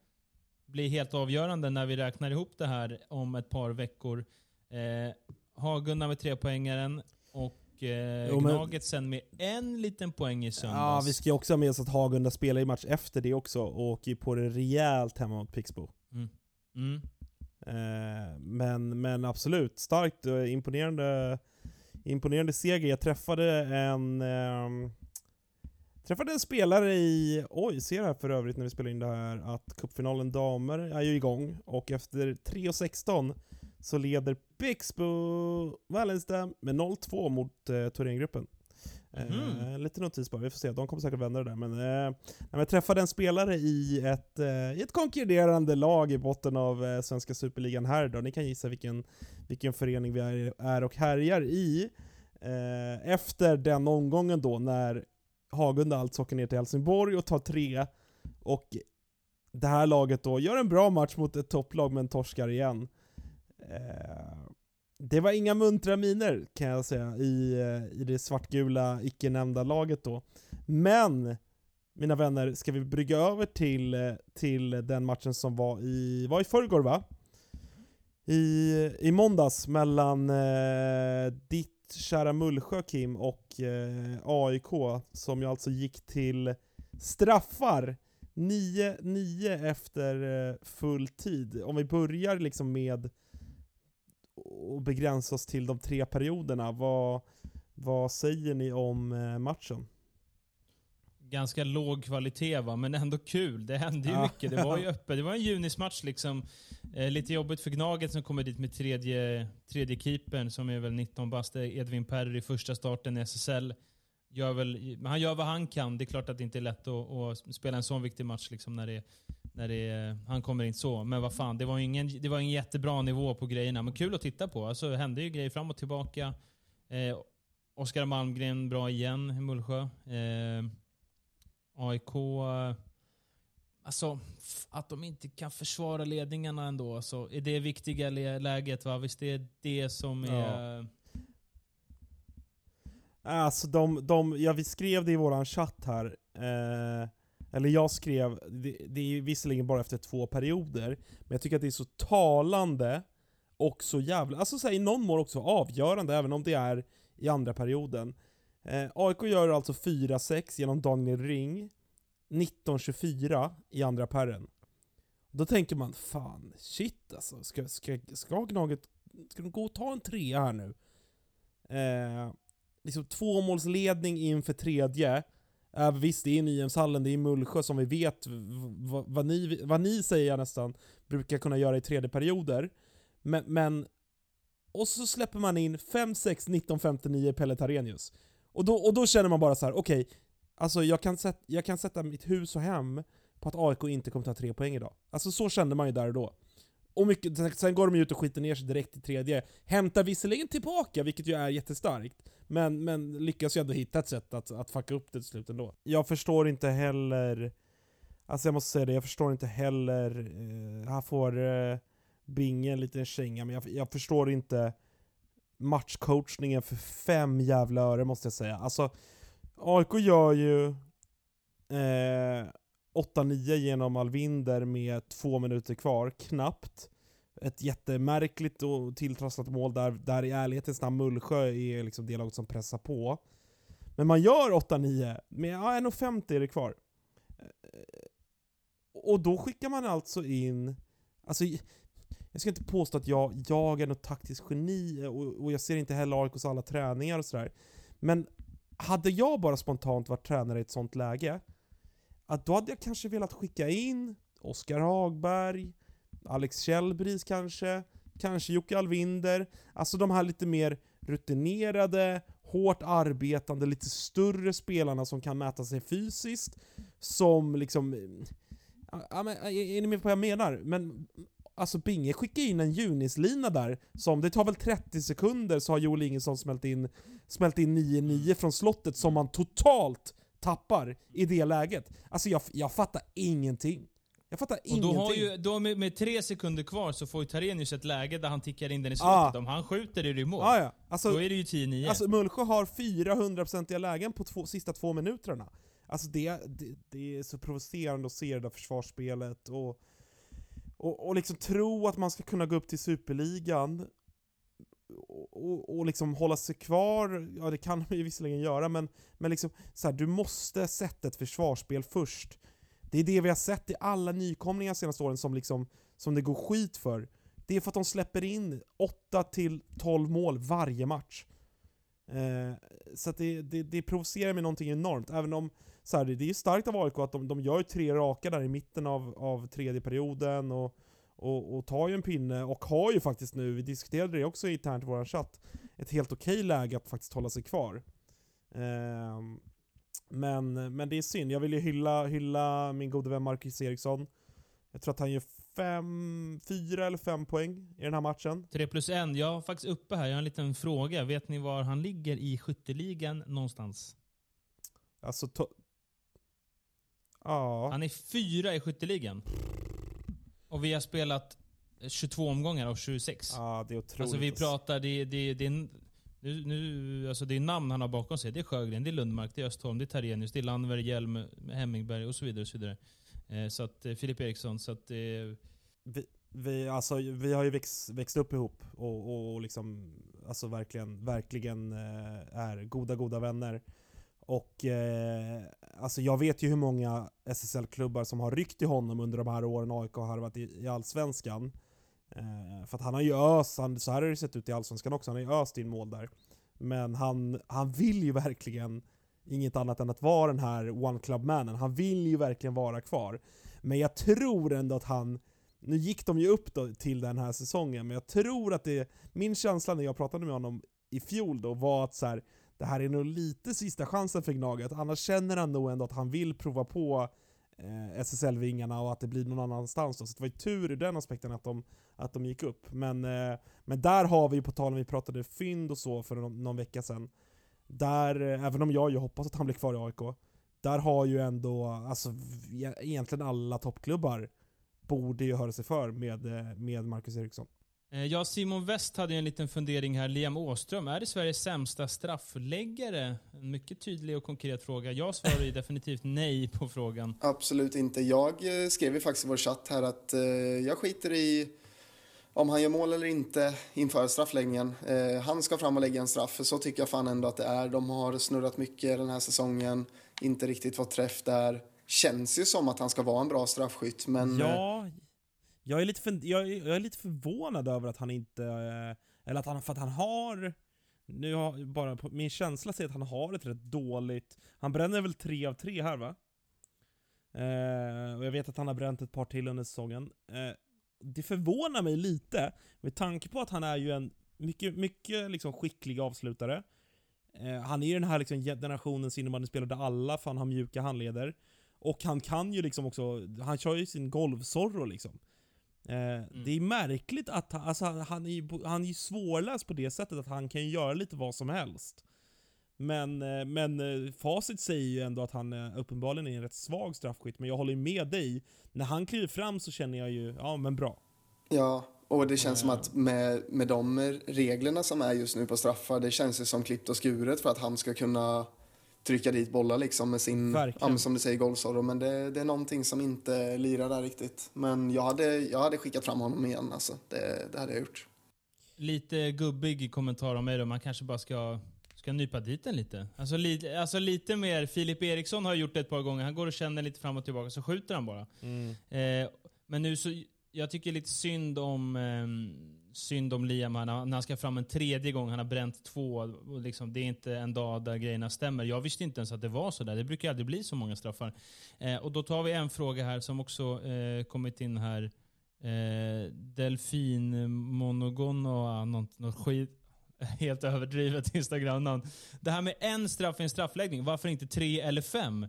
bli helt avgörande när vi räknar ihop det här om ett par veckor. Eh, Hagunda med trepoängaren och eh, Jo, men- Gnaget sen med en liten poäng i söndags. Ja, vi ska ju också ha med oss att Hagunda spelar i match efter det också och åker ju på det rejält hemma mot Pixbo. Mm. Eh, men, men absolut, starkt och imponerande, imponerande seger. Jag träffade en ehm, Träffade en spelare i, oj, ser här för övrigt när vi spelar in det här, att cupfinalen damer är ju igång och efter 3.16 så leder Pixbo Wallenstam med 0-2 mot eh, Thorengruppen. Eh, Mhm. lite notis bara, vi får se. De kommer säkert vända det där. Men, eh, men jag träffade en spelare i ett, eh, i ett konkurrerande lag i botten av eh, Svenska Superligan här då. Ni kan gissa vilken, vilken förening vi är, är och härjar i. Eh, efter den omgången då när Hagunda alltså åker ner till Helsingborg och tar tre och det här laget då gör en bra match mot ett topplag men torskar igen. Eh, det var inga muntra miner kan jag säga i, eh, i det svartgula icke-nämnda laget då. Men, mina vänner, ska vi brygga över till, eh, till den matchen som var i, var i förrgår va? I, I måndags mellan eh, ditt kära Mullsjö Kim och eh, AIK som ju alltså gick till straffar 9-9 efter eh, full tid. Om vi börjar liksom med och begränsa oss till de tre perioderna, vad, vad säger ni om eh, matchen? Ganska låg kvalitet va, men ändå kul. Det hände ju Ja. mycket. Det var ju öppet. Det var en junismatch liksom. Eh, lite jobbigt för Gnaget som kommer dit med tredje, tredje keepern som är väl 19 bast. Är Edvin Perry i första starten i SSL. Gör väl, han gör vad han kan. Det är klart att det inte är lätt att, att spela en sån viktig match liksom när det, när det han kommer in så. Men vad fan, det var ingen, det var ingen jättebra nivå på grejerna. Men kul att titta på. Alltså, det hände ju grejer fram och tillbaka. Eh, Oskar Malmgren bra igen i Mullsjö. Eh, AIK... eh, Alltså, att de inte kan försvara ledningarna ändå, så är det viktiga lä- läget va? Visst det är det som är... Alltså de, de, ja vi skrev det i våran chatt här, eh, eller jag skrev, det, det är visserligen bara efter två perioder, men jag tycker att det är så talande och så jävla, alltså så här, i någon mån också avgörande, även om det är i andra perioden. Eh, AIK gör alltså 4-6 genom Daniel Ring, 19-24 i andra perren. Då tänker man, fan, shit alltså, ska, ska, ska Gnaget, ska de gå och ta en trea här nu? Eh, liksom tvåmålsledning inför tredje. Äh, visst, det är Nyhemshallen, det är Mullsjö som vi vet vad, ni, vad ni säger nästan brukar kunna göra i tredje perioder. Men, men och så släpper man in 5-6 1959 Pelle Tarenius. Och då, och då känner man bara så här: okej, alltså jag kan, sätta, jag kan sätta mitt hus och hem på att AIK inte kommer ta tre poäng idag. Alltså så kände man ju där och då. Och mycket, sen går de ju ut och skiter ner sig direkt i tredje. Hämtar visserligen tillbaka, vilket ju är jättestarkt. Men, men lyckas ju ändå hitta ett sätt att, att fucka upp det till slut ändå. Jag förstår inte heller... Alltså jag måste säga det, jag förstår inte heller... Eh, här får eh, Binge en liten känga, men jag, jag förstår inte matchcoachningen för fem jävla öre måste jag säga. Alltså, AIK gör ju eh, 8-9 genom Alvinder med två minuter kvar, knappt. Ett jättemärkligt och tilltrasslat mål där, där i ärlighetens namn Mullsjö är liksom det laget som pressar på. Men man gör 8-9, med ja, 1.50 är det kvar. Eh, och då skickar man alltså in... Alltså, jag ska inte påstå att jag, jag är något taktiskt geni, och, och jag ser inte heller AIKs alla träningar och sådär. Men hade jag bara spontant varit tränare i ett sånt läge, att då hade jag kanske velat skicka in Oskar Hagberg, Alex Kjellbris kanske, kanske Jocke Alvinder. Alltså de här lite mer rutinerade, hårt arbetande, lite större spelarna som kan mäta sig fysiskt. Som liksom... Ja, men, är ni med på vad jag menar? Men Alltså Binge skickar in en Junis-lina där, som det tar väl 30 sekunder så har Joel Ingesson smält in, smält in 9-9 från slottet som man totalt tappar i det läget. Alltså jag, jag fattar ingenting. Jag fattar Och ingenting. då har ju, då med, med tre sekunder kvar så får ju Tarenius ett läge där han tickar in den i Ah. slottet. Om han skjuter är det ju mål. Ah, ja. alltså, Då är det ju 10-9. Alltså Mullsjö har 400-procentiga lägen på två, sista två minuterna. Alltså det, det, det är så provocerande att se det där försvarsspelet och, och, och liksom tro att man ska kunna gå upp till Superligan och, och, liksom hålla sig kvar, ja det kan de ju visserligen göra, men, men liksom så här, du måste sätta ett försvarsspel först. Det är det vi har sett i alla nykomlingar senaste åren som, liksom, som det går skit för. Det är för att de släpper in 8-12 mål varje match. Eh, så att det, det, det provocerar mig någonting enormt, även om så här, det är ju starkt av AIK att de, de gör ju tre raka där i mitten av, av tredje perioden och, och, och tar ju en pinne och har ju faktiskt nu, vi diskuterade det också internt i vår chatt, ett helt okej läge att faktiskt hålla sig kvar. Ehm, men, men det är synd, jag vill ju hylla, hylla min gode vän Marcus Eriksson. Jag tror att han gör fem, fyra eller fem poäng i den här matchen. 3 plus 1. Jag har faktiskt uppe här, jag har en liten fråga. Vet ni var han ligger i skytteligan någonstans? Alltså, ja. Han är fyra i skytteligan. Och vi har spelat 22 omgångar av 26. Ja, det är otroligt. alltså vi pratar, det, det, det, är nu, nu, alltså det är namn han har bakom sig. Det är Sjögren, det är Lundmark, det är Östholm, det är Tarenius, det är Landberg, Hjelm, Hemmingberg och så vidare. Och så vidare. Eh, så att, eh, Filip Eriksson, så att eh, vi, vi, alltså, vi har ju växt, växt upp ihop och, och, och liksom, alltså verkligen, verkligen eh, är goda, goda vänner. Och eh, alltså jag vet ju hur många SSL-klubbar som har ryckt i honom under de här åren AIK har harvat i, i Allsvenskan. Eh, för att han har ju öst, han, så här har det sett ut i Allsvenskan också, han har ju öst in mål där. Men han, han vill ju verkligen inget annat än att vara den här one club mannen. Han vill ju verkligen vara kvar. Men jag tror ändå att han, nu gick de ju upp då till den här säsongen, men jag tror att det, min känsla när jag pratade med honom i fjol då var att så här, det här är nog lite sista chansen för Gnaget, annars känner han nog ändå att han vill prova på eh, SSL-vingarna och att det blir någon annanstans då. Så det var ju tur ur den aspekten att de, att de gick upp. Men, eh, men där har vi ju, på tal om vi pratade fynd och så för någon, någon vecka sedan, där, eh, även om jag ju hoppas att han blir kvar i AIK, där har ju ändå, alltså e-, egentligen alla toppklubbar borde ju höra sig för med, eh, med Marcus Eriksson. Eh, Ja, Simon West hade en liten fundering här. Liam Åström, är det Sveriges sämsta straffläggare? En mycket tydlig och konkret fråga. Jag svarar ju definitivt nej på frågan. Absolut inte. Jag eh, skrev ju faktiskt i vår chatt här att eh, jag skiter i om han gör mål eller inte inför straffläggningen. Eh, han ska fram och lägga en straff, för så tycker jag fan ändå att det är. De har snurrat mycket den här säsongen, inte riktigt fått träff där. Känns ju som att han ska vara en bra straffskytt, men... eh, Ja, jag är, lite för, jag, jag är lite förvånad över att han inte, eh, eller att han, för att han har, nu har bara på, min känsla säger att han har ett rätt dåligt, han bränner väl tre av tre här va? Eh, och jag vet att han har bränt ett par till under säsongen. Eh, det förvånar mig lite, med tanke på att han är ju en mycket, mycket liksom skicklig avslutare. Eh, han är ju den här liksom generationens innebandyspelare där alla fan har mjuka handleder. Och han kan ju liksom också, han kör ju sin golvsorro liksom. Eh, Det är märkligt att han, alltså, han, är ju, han är ju svårläst på det sättet att han kan ju göra lite vad som helst. Men, eh, men eh, facit säger ju ändå att han uppenbarligen är en rätt svag straffskytt, men jag håller ju med dig. När han kliver fram så känner jag ju, ja men bra. Ja, och det känns som att med, med de reglerna som är just nu på straffar, det känns ju som klippt och skuret för att han ska kunna trycka dit bollar liksom med sin, ja, som du säger, golvsorro. Men det, det är någonting som inte lirar där riktigt. Men jag hade, jag hade skickat fram honom igen alltså. Det, det hade jag gjort. Lite gubbig kommentar om mig då. Man kanske bara ska, ska nypa dit den lite. Alltså, li, alltså lite mer, Filip Eriksson har gjort det ett par gånger. Han går och känner lite fram och tillbaka, så skjuter han bara. Eh, men nu så, jag tycker lite synd om, eh, synd om Liam här, när han- ska fram en tredje gång. Han har bränt två. Och liksom, det är inte en dag där grejerna stämmer. Jag visste inte ens att det var så där. Det brukar aldrig bli så många straffar. Eh, och då tar vi en fråga här som också eh, kommit in här. Eh, Delfin Monogono, något, något skit. Helt överdrivet Instagram-namn. Det här med en straff i en straffläggning, varför inte tre eller fem?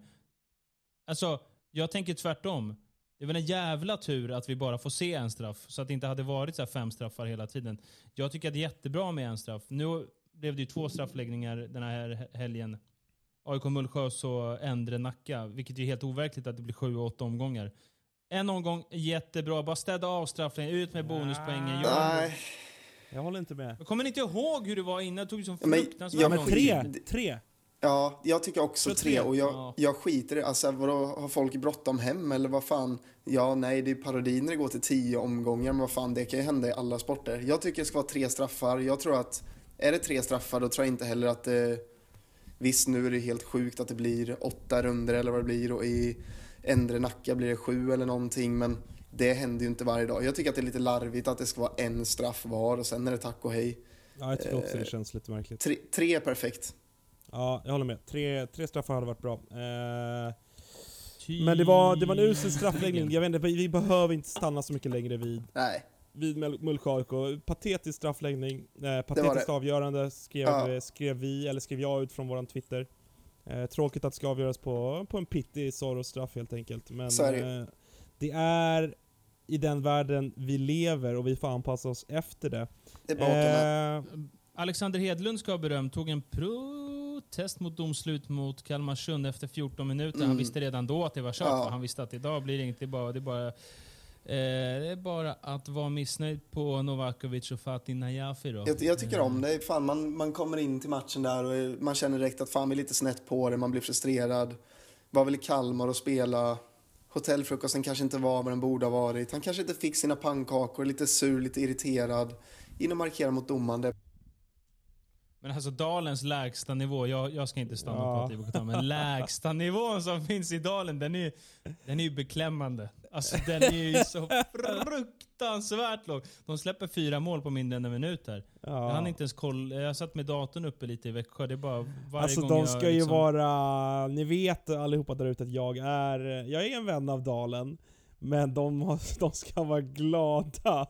Alltså, jag tänker tvärtom. Det är väl en jävla tur att vi bara får se en straff, så att det inte hade varit så här fem straffar hela tiden. Jag tycker att det är jättebra med en straff. Nu blev det ju två straffläggningar den här helgen. AIK Mullsjö och så Endre Nacka, vilket är helt overkligt att det blir sju och åtta omgångar. En omgång, jättebra. Bara städa av straffläggningen, ut med bonuspoängen. Gör Nej, Jag håller inte med. jag kommer inte ihåg hur det var innan? Det tog ju sån Ja, men- fruktansvärt ja, men. Tre! Tre! Ja, jag tycker också Så tre. Och jag, Ja. jag skiter i Alltså, vadå, har folk bråttom hem eller vad fan? Ja, nej, det är parodi när det går till tio omgångar, men vad fan, det kan ju hända i alla sporter. Jag tycker det ska vara tre straffar. Jag tror att, är det tre straffar, då tror jag inte heller att det... Visst, nu är det helt sjukt att det blir åtta runder eller vad det blir och i Endre Nacka blir det sju eller någonting, men det händer ju inte varje dag. Jag tycker att det är lite larvigt att det ska vara en straff var och sen är det tack och hej. Ja, jag tycker också det känns lite märkligt. Tre, tre är perfekt. Ja, jag håller med. Tre, tre straffar hade varit bra. Eh, men det var, det var en usel straffläggning. Jag vet inte, vi behöver inte stanna så mycket längre vid, Nej, vid Mul- Mullsjö AIK. Patetisk straffläggning, eh, patetiskt det. avgörande skrev, Ja. skrev vi, eller skrev jag ut från våran Twitter. Eh, tråkigt att det ska avgöras på, på en pittig Soros-straff helt enkelt. Men det eh, det är i den världen vi lever och vi får anpassa oss efter det. det. Eh, Alexander Hedlund ska ha beröm, tog en protest mot domslut mot Kalmarsund efter 14 minuter. Han Mm. visste redan då att det var kört. Ja. Han visste att idag blir det inte bara... Det är bara, eh, det är bara att vara missnöjd på Novakovic och Fatih Najafi då. Jag, jag tycker om det. Fan, man, man kommer in till matchen där och man känner direkt att fan vi är lite snett på det, man blir frustrerad. Var väl i Kalmar och spela. Hotellfrukosten kanske inte var vad den borde ha varit. Han kanske inte fick sina pannkakor, lite sur, lite irriterad. In och markera mot domaren. Men alltså Dalens lägsta nivå, jag, jag ska inte stanna och Ja. prata IBK men lägsta nivån som finns i Dalen, den är, den är ju beklämmande. Alltså den är ju så fruktansvärt låg. De släpper fyra mål på mindre än en minut här. ja. Jag hann inte ens kolla, jag satt med datorn uppe lite i Växjö, det är bara varje Alltså gång de jag ska ju liksom, vara, ni vet allihopa där ute att jag är, jag är en vän av Dalen. Men de, de ska vara glada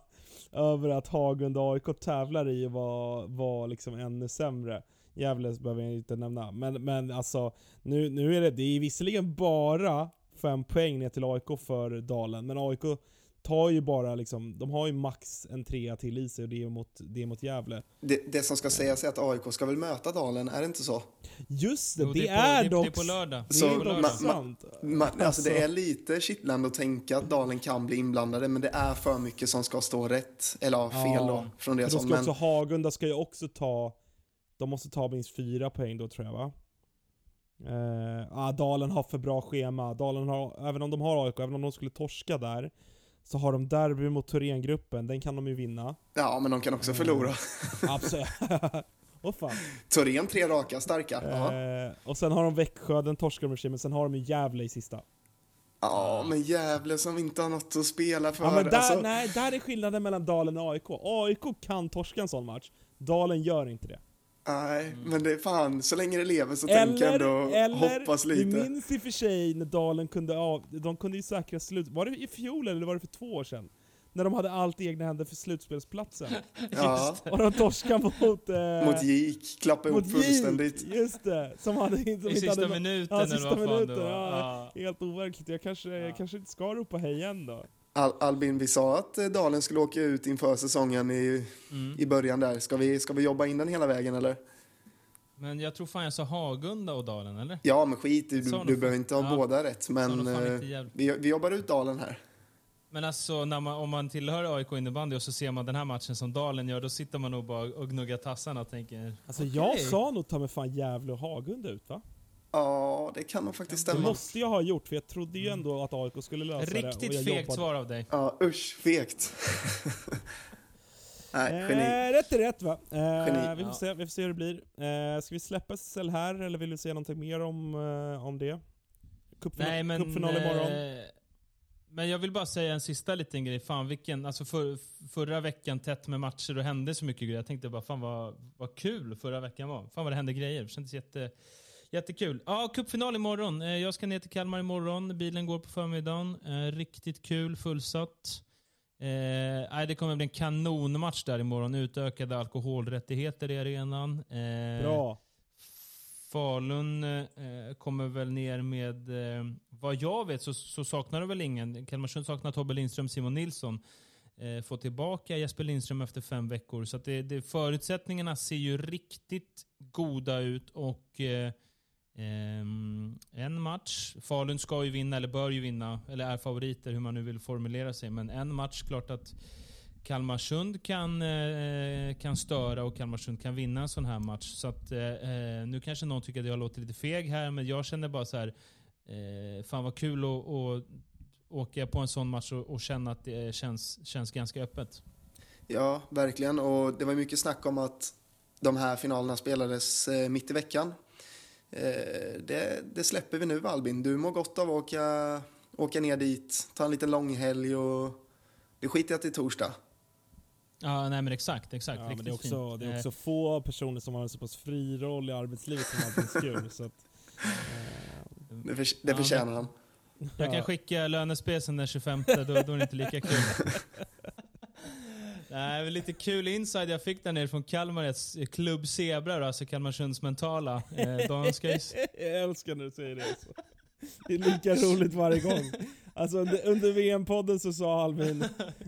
över att Hagund och AIK tävlar i att vara, liksom ännu sämre. Gävle behöver jag inte nämna. Men, men alltså, nu, nu är det, det är visserligen bara fem poäng ner till AIK för Dalen, men AIK tar ju bara liksom, de har ju max en trea till i sig och det är mot, det är mot Gävle. Det, det som ska sägas är att AIK ska väl möta Dalen, är det inte så? Just det, Jo, det, på, är det, dock... det är på lördag. Det Så är på lördag. ma- ma- sant. Man, alltså, Alltså. det är lite kittlande att tänka att Dalen kan bli inblandade, men det är för mycket som ska stå rätt. Eller ja, fel Ja, då, från då håll. ska Men också Hagunda ska ju också ta, de måste ta minst fyra poäng då tror jag va? Eh, ah, Dalen har för bra schema, Dalen har, även om de har AIK, även om de skulle torska där, så har de derby mot Thorengruppen, den kan de ju vinna. ja, men de kan också förlora. Absolut. Åh fan. Thorén tre raka, starka. Eh, och sen har de Växjö, den torskar de men sen har de ju Gävle i sista. ja, men Gävle som inte har något att spela för. Ja men där, alltså, nej, där är skillnaden mellan Dalen och AIK. AIK kan torska en sån match, Dalen gör inte det. Nej, men det är fan, så länge det lever så tänker jag ändå hoppas du lite. minns i och för sig när Dalen kunde av, de kunde ju säkra slut, var det i fjol eller var det för två år sedan? När de hade allt i egna händer för slutspelsplatsen. Ja, Och de torskade mot... Eh, mot Gik, klappa ihop fullständigt. Just det! Som hade inte... som I inte sista hade, minuten Ja, eller sista vad fan minuten, det var. ja. Ja. Helt overkligt. Jag kanske, jag kanske inte ska ropa hej igen då. Al Albin, vi sa att eh, Dalen skulle åka ut inför säsongen i, Mm. i början där. Ska vi, ska vi jobba in den hela vägen eller? Men jag tror fan jag sa Hagunda och Dalen, eller? Ja, men skit du, du fan- behöver inte ha ja. båda rätt. Men eh, vi, vi jobbar ut Dalen här. Men alltså, när man, om man tillhör AIK innebandy och så ser man den här matchen som Dalen gör, då sitter man nog bara och gnuggar tassarna och tänker... Alltså okej. jag sa nog ta med fan Gävle och Hagunda ut va? Ja, det kan nog faktiskt Det stämma. måste jag ha gjort, för jag trodde ju ändå att AIK skulle lösa det. och Riktigt fegt jobbade- svar av dig. Ja, usch, fegt. Nej, geni. Eh, rätt är rätt va? Eh, Geni. vi, får Ja. se, vi får se hur det blir. Eh, ska vi släppa SSL här eller vill du säga någonting mer om, eh, om det? Cupfina- Nej men... Cupfinal imorgon. eh, men jag vill bara säga en sista liten grej. Fan vilken, alltså för, förra veckan tätt med matcher och hände så mycket grejer. Jag tänkte bara fan vad, vad kul förra veckan var. Fan vad det hände grejer. Det kändes jätte, jättekul. Ja, cupfinal imorgon. Eh, Jag ska ner till Kalmar imorgon. Bilen går på förmiddagen. Eh, Riktigt kul, fullsatt. Eh, det kommer bli en kanonmatch där imorgon. Utökade alkoholrättigheter i arenan. Eh, Bra. Falun, eh, eh, kommer väl ner med, eh, vad jag vet så, så saknar de väl ingen. Kalmarsund saknar Tobbe Lindström, Simon Nilsson. Eh, få tillbaka Jesper Lindström efter fem veckor. Så det, det, förutsättningarna ser ju riktigt goda ut och Ehm, en match, Falun ska ju vinna, eller bör ju vinna, eller är favoriter hur man nu vill formulera sig. Men en match, klart att Kalmarsund kan, eh, kan störa och Kalmarsund kan vinna en sån här match. Så att, eh, eh, nu kanske någon tycker att jag låter lite feg här, men jag känner bara så här. Eh, fan vad kul att, att åka på en sån match och, och känna att det känns, känns ganska öppet. Ja, verkligen. Och det var mycket snack om att de här finalerna spelades eh, mitt i veckan. Eh, det, det, släpper vi nu Albin. Du mår gott av att åka, åka ner dit, ta en liten långhelg och det skiter jag till torsdag. Ja, nej men exakt, exakt. Ja, men det, är också, det är också få personer som har en så pass fri roll i arbetslivet som Albin Skur. så att, eh, det, för, det förtjänar han. Jag kan skicka lönespecen den 25, då, då är det inte lika kul. Nej, lite kul inside jag fick där nere från Kalmar, Klubb Zebra, då, alltså Kalmarsunds mentala. Eh, de ska jag älskar när du säger det. Alltså. Det är lika roligt varje gång. Alltså under, under VM-podden så sa Albin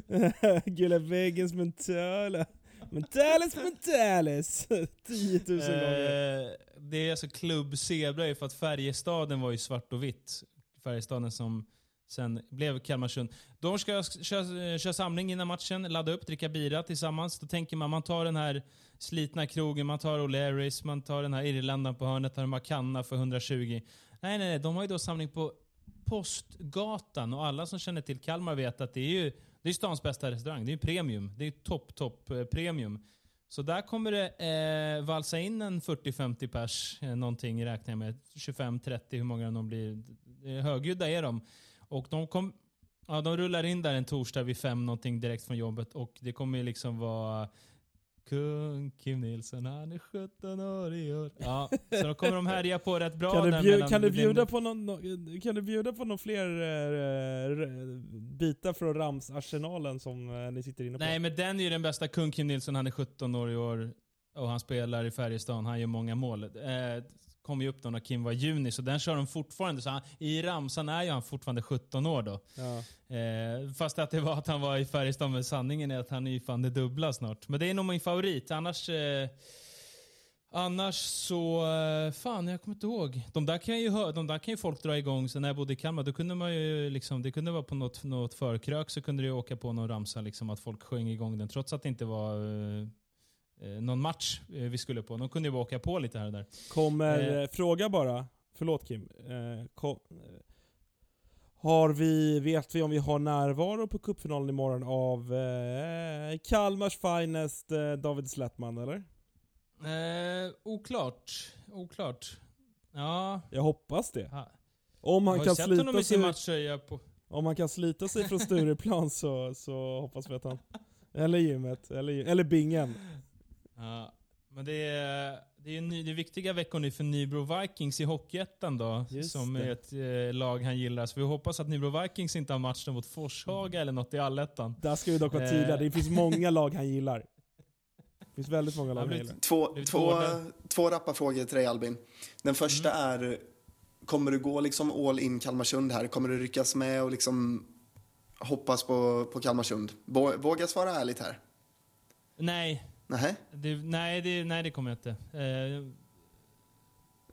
Gula väggens mentala. Mentalis mentalis! 10 000 gånger. Eh, det är alltså Klubb Zebra för att Färjestaden var ju svart och vitt. Färjestaden som sen blev Kalmarsund. De ska köra, köra samling innan matchen, ladda upp, dricka bira tillsammans. Då tänker man, man tar den här slitna krogen, man tar O'Learys, man tar den här irländaren på hörnet, tar en kanna för 120. Nej, nej, nej. De har ju då samling på Postgatan och alla som känner till Kalmar vet att det är ju det är stans bästa restaurang. Det är premium. Det är topp, topp eh, premium. Så där kommer det eh, valsa in en 40-50 pers, eh, någonting räknar jag med. 25-30, hur många de blir. Eh, högljudda är de. Och de, kom, ja, de rullar in där en torsdag vid fem någonting direkt från jobbet och det kommer liksom vara Kung Kim Nilsson, han är 17 år i år. Ja, så då kommer de härja på rätt bra kan du, bjud, kan, du bjuda på någon, kan du bjuda på någon fler äh, bitar från Rams-arsenalen som äh, ni sitter inne på? Nej, men den är ju den bästa. Kung Kim Nilsson, han är 17 år i år och han spelar i Färjestad. Han gör många mål. Eh, kom ju upp då när Kim var juni, så den kör de fortfarande. Så han, I ramsan är ju han fortfarande 17 år då. Ja. Eh, fast att det var att han var i Färjestad, men sanningen är att han är ju fan det dubbla snart. Men det är nog min favorit. Annars... Eh, Annars så, eh, fan jag kommer inte ihåg. De där kan ju, de där kan ju folk dra igång. Så när jag bodde i Kalmar, då kunde man ju liksom, det kunde vara på något, något förkrök så kunde ju åka på någon ramsa liksom att folk sjöng igång den. Trots att det inte var eh, någon match eh, vi skulle på. De kunde ju bara åka på lite här och där. Kommer, eh, fråga bara, förlåt Kim. Eh, kom, eh, har vi, vet vi om vi har närvaro på cupfinalen imorgon av eh, Kalmars finest eh, David Slättman eller? oklart. Oklart. Ja. Jag hoppas det. Ha. Om han kan slita sig... Matcher, på... Om han kan slita sig från Stureplan så, så hoppas vi att han... Eller gymmet, eller, eller bingen. Ja, men det är, det är, ny, det är viktiga veckor nu för Nybro Vikings i Hockeyettan då. Just som det. är ett eh, lag han gillar. Så vi hoppas att Nybro Vikings inte har matchen mot Forshaga eller något i Allettan. Där ska vi dock vara tydliga, det finns många lag han gillar. Det finns väldigt många lag han gillar. Två, två, två rappa frågor till dig Albin. Den första mm. är, kommer du gå liksom all in Kalmarsund här? Kommer du ryckas med och liksom hoppas på, på Kalmarsund? Våga svara ärligt här. Nej, Nej. Det, nej, det, nej, det kommer jag inte. Eh,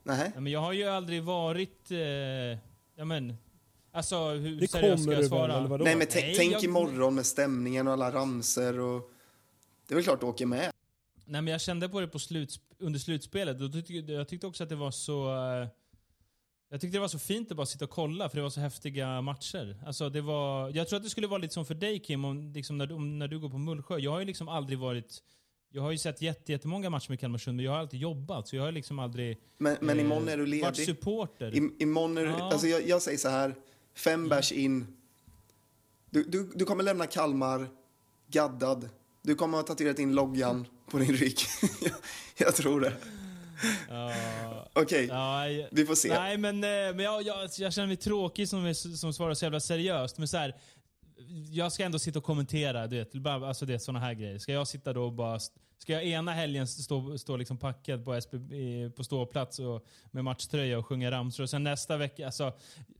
nej. men jag har ju aldrig varit... Eh, ja, men, alltså, hur det seriöst ska jag svara? Väl, nej, men nej, tänk jag... imorgon med stämningen och alla ramser och... Det är väl klart du åker med. Nej, men jag kände på det på sluts, under slutspelet. Då tyckte, jag tyckte också att det var så... Eh, jag tyckte det var så fint att bara sitta och kolla, för det var så häftiga matcher. Alltså det var, jag tror att det skulle vara lite som för dig Kim, om, liksom när, om, när du går på Mullsjö. Jag har ju liksom aldrig varit jag har ju sett jättemånga matcher med Kalmarsund, men jag har alltid jobbat. Så jag har liksom aldrig men, men eh, imorgon är du ledig. varit supporter. I, imorgon är du, ja. alltså jag, jag säger så här, fem bärs in. Du, du, du kommer lämna Kalmar gaddad. Du kommer ha tatuerat in loggan på din rygg. jag, jag tror det. Ja, Okej, okay. ja, vi får se. Nej, men, eh, men jag, jag, jag känner mig tråkig som, som svarar så jävla seriöst. Men så här, jag ska ändå sitta och kommentera, du vet, alltså det är såna här grejer. Ska jag sitta då och bara... Ska jag ena helgen stå, stå liksom packad på, SB, i- på ståplats och, med matchtröja och sjunga ramsor och sen nästa vecka, alltså...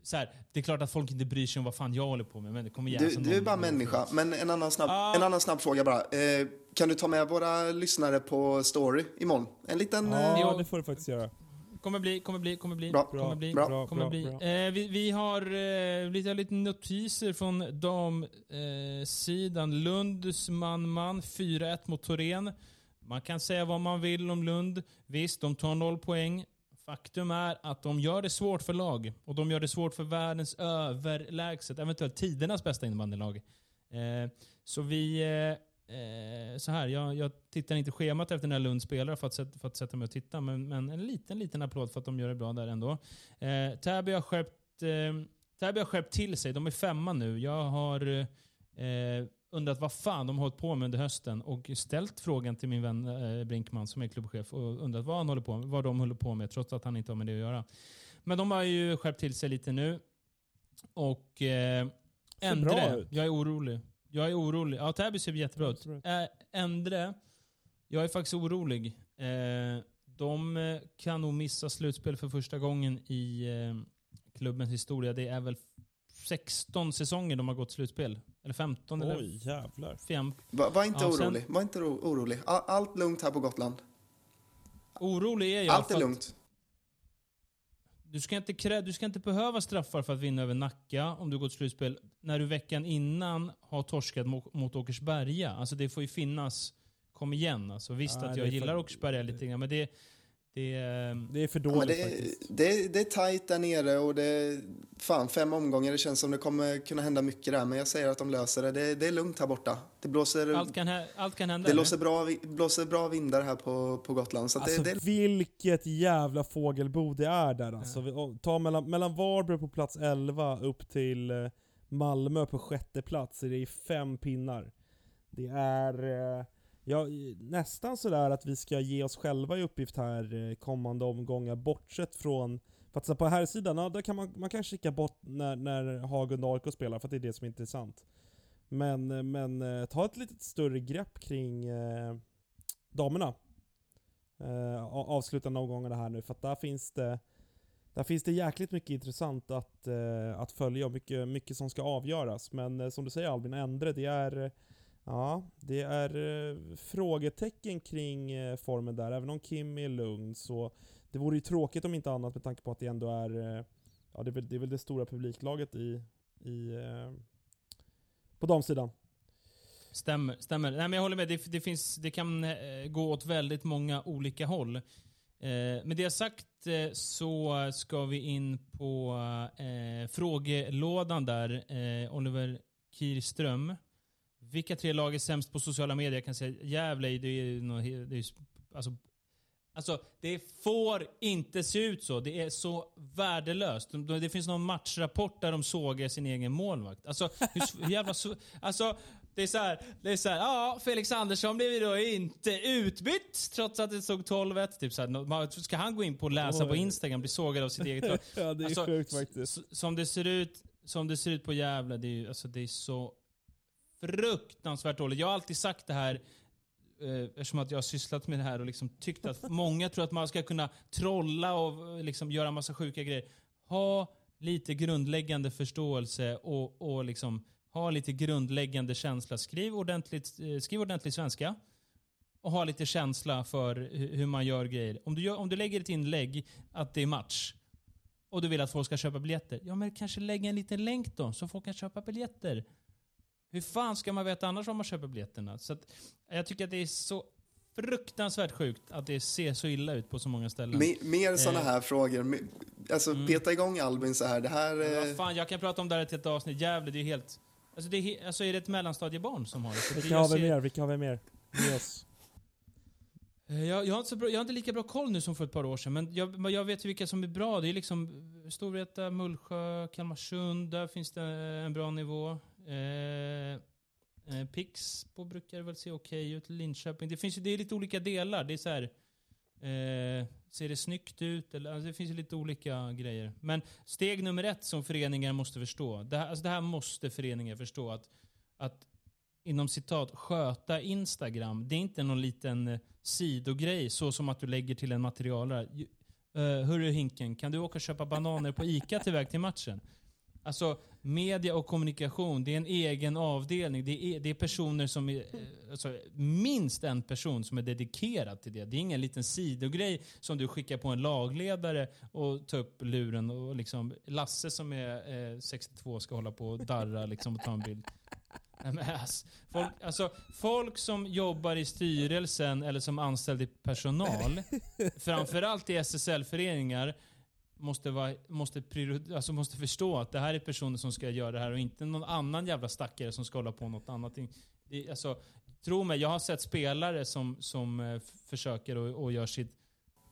Så här, det är klart att folk inte bryr sig om vad fan jag håller på med, men det kommer igen. Du, du är bara människa. Men en annan snabb, Ah. en annan snabb fråga bara. Eh, kan du ta med våra lyssnare på story imorgon? En liten... Eh, Ja, det får du faktiskt göra. Kommer bli, kommer bli, kommer bli. Bra. kommer bli, Bra. bra, kommer bra, bli. Eh, vi, vi har eh, lite, lite notiser från damsidan. Eh, sidan. Lunds man-man 4-1 mot Torén. Man kan säga vad man vill om Lund. Visst, de tar noll poäng. Faktum är att de gör det svårt för lag. Och de gör det svårt för världens överlägset, eventuellt tidernas bästa innebandylag. Eh, så vi... Eh, så här, jag, jag tittar inte schemat efter när Lund spelar för att, sätta, för att sätta mig och titta, men, men en liten, liten applåd för att de gör det bra där ändå. Eh, Täby har skärpt, eh, Täby har skärpt till sig. De är femma nu. Jag har eh, undrat vad fan de har hållit på med under hösten och ställt frågan till min vän eh, Brinkman som är klubbchef och undrat vad, han håller på med, vad de håller på med trots att han inte har med det att göra. Men de har ju skärpt till sig lite nu. Och eh, ut. jag är orolig. Jag är orolig. Ja, Täby ser jättebra ut. Äh, Endre, jag är faktiskt orolig. Eh, de eh, kan nog missa slutspel för första gången i eh, klubbens historia. Det är väl 16 säsonger de har gått slutspel. Eller 15 eller Oj, jävlar. 5. var, var inte Ja, sen- orolig. Var inte oro, orolig. All, allt lugnt här på Gotland. Orolig är jag. allt är att lugnt. Du ska, inte krä- du ska inte behöva straffar för att vinna över Nacka om du gått slutspel när du veckan innan har torskat mot, mot Åkersberga. Alltså det får ju finnas... Kom igen alltså. Visst Nej, att jag gillar för- Åkersberga lite grann, men det... det ehm, Det är för Ja, men dåligt det, faktiskt. det, det är tajt där nere och det är fan fem omgångar. Det känns som det kommer kunna hända mycket där. Men jag säger att de löser det. Det, det är lugnt här borta. Det blåser, allt, kan, allt kan hända. det blåser, bra, blåser bra vindar här på, på Gotland. Så Alltså det, det, vilket jävla fågelbo det är där alltså. Och Ta mellan, mellan Varberg på plats 11 upp till eh, Malmö på sjätte plats, det är fem pinnar. Det är eh, ja, nästan sådär att vi ska ge oss själva i uppgift här eh, kommande omgångar, bortsett från för att på här sidan, ja, där kan man, man kan kika bort när, när Hagund och AIK spelar, för att det är det som är intressant. Men, eh, men eh, ta ett lite större grepp kring eh, damerna eh, avslutande omgångarna här nu för att där finns det där finns det jäkligt mycket intressant att, eh, att följa och mycket, mycket som ska avgöras. Men eh, som du säger Albin, Endre, det är eh, Ja, det är eh, frågetecken kring eh, formen där. Även om Kim är lugn så det vore ju tråkigt om inte annat med tanke på att det ändå är eh, Ja, det är väl det, är väl det stora publiklaget i, i på damsidan. Stämmer, stämmer. Nej, men jag håller med. Det, det, finns, det kan gå åt väldigt många olika håll. Eh, med det sagt eh, så ska vi in på eh, frågelådan där. Eh, Oliver Kirström. Vilka tre lag är sämst på sociala medier? Jag kan säga Gävle, det är, he- det är ju- alltså, Alltså, det får inte se ut så. Det är så värdelöst. De- Det finns någon matchrapport där de sågar sin egen målvakt. Alltså, hur, jävla så, alltså det är så här, det är så här, ja, Felix Andersson blev ju då inte utbytt trots att det stod 12-1. Typ så här, ska han gå in på och läsa på. Instagram, bli sågad av sitt eget lag? Ja, det är Alltså, sjukt faktiskt. Som det ser ut, som det ser ut på Gävle, det är, ju, alltså, det är så fruktansvärt dåligt. Jag har alltid sagt det här, eh, eftersom att jag har sysslat med det här och liksom tyckt att många tror att man ska kunna trolla och eh, liksom göra massa sjuka grejer. Ha lite grundläggande förståelse och, och liksom ha lite grundläggande känsla. Skriv ordentligt, eh, skriv ordentligt svenska och ha lite känsla för hur man gör grejer. Om du, gör, om du lägger ett inlägg att det är match och du vill att folk ska köpa biljetter. Ja, men kanske lägga en liten länk då, så folk kan köpa biljetter. Hur fan ska man veta annars om man köper biljetterna? Så att, jag tycker att det är så fruktansvärt sjukt att det ser så illa ut på så många ställen. me, mer sådana Eh. här frågor. Me- Alltså, Mm. beta igång Albin så här. Det här... Men Eh, Vad fan, jag kan prata om det här i ett avsnitt. Gävle, det är helt... Alltså, det är, he- alltså är det ett mellanstadiebarn som har det? Vilka jag har vi ser- mer? Vilka har vi mer? Oss. Eh, Jag, jag, har inte så bra, jag har inte lika bra koll nu som för ett par år sedan, men jag, jag vet ju vilka som är bra. Det är liksom Storvreta, Mullsjö, Kalmarsund. Där finns det en bra nivå. Eh, eh, Pixbo brukar väl se okej ut. Linköping. Det, finns ju, det är lite olika delar. Det är så här, Eh, ser det snyggt ut? Eller, alltså det finns ju lite olika grejer. Men steg nummer ett som föreningar måste förstå. Det här, alltså det här måste föreningar förstå. Att, att inom citat sköta Instagram, det är inte någon liten eh, sidogrej så som att du lägger till en materialare. Uh, hörru Hinken, kan du åka och köpa bananer på ICA till väg till matchen? Alltså, media och kommunikation, det är en egen avdelning. Det är, det är personer som är, eh, alltså, minst en person som är dedikerad till det. Det är ingen liten sidogrej som du skickar på en lagledare och tar upp luren och liksom Lasse som är eh, 62 ska hålla på och darra liksom och ta en bild. Folk, alltså, folk som jobbar i styrelsen eller som anställd i personal, framförallt i SSL-föreningar, måste, vara, måste, priori- alltså måste förstå att det här är personer som ska göra det här och inte någon annan jävla stackare som ska hålla på något annat. Det, alltså, tro mig, jag har sett spelare som, som eh, försöker och, och gör sitt,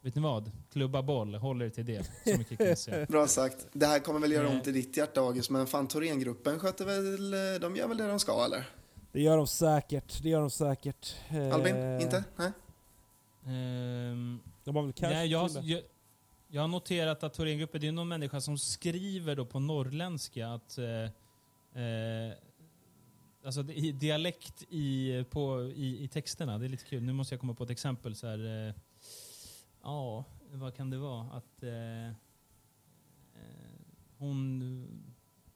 vet ni vad? Klubba boll, håller till det. Så mycket kan jag säga. Bra sagt. Det här kommer väl göra Eh. ont i ditt hjärta August, men fan Thorengruppen sköter väl, eh, de gör väl det de ska eller? Det gör de säkert, det gör de säkert. Eh, Albin? Inte? Nej? Ehm, De har väl cash Nej, jag, jag, jag har noterat att Thorengruppen, det är någon människa som skriver då på norrländska att eh, eh, Alltså i dialekt i, på, i, i texterna, det är lite kul. Nu måste jag komma på ett exempel. Så här, eh, ja, vad kan det vara? Att eh, eh, hon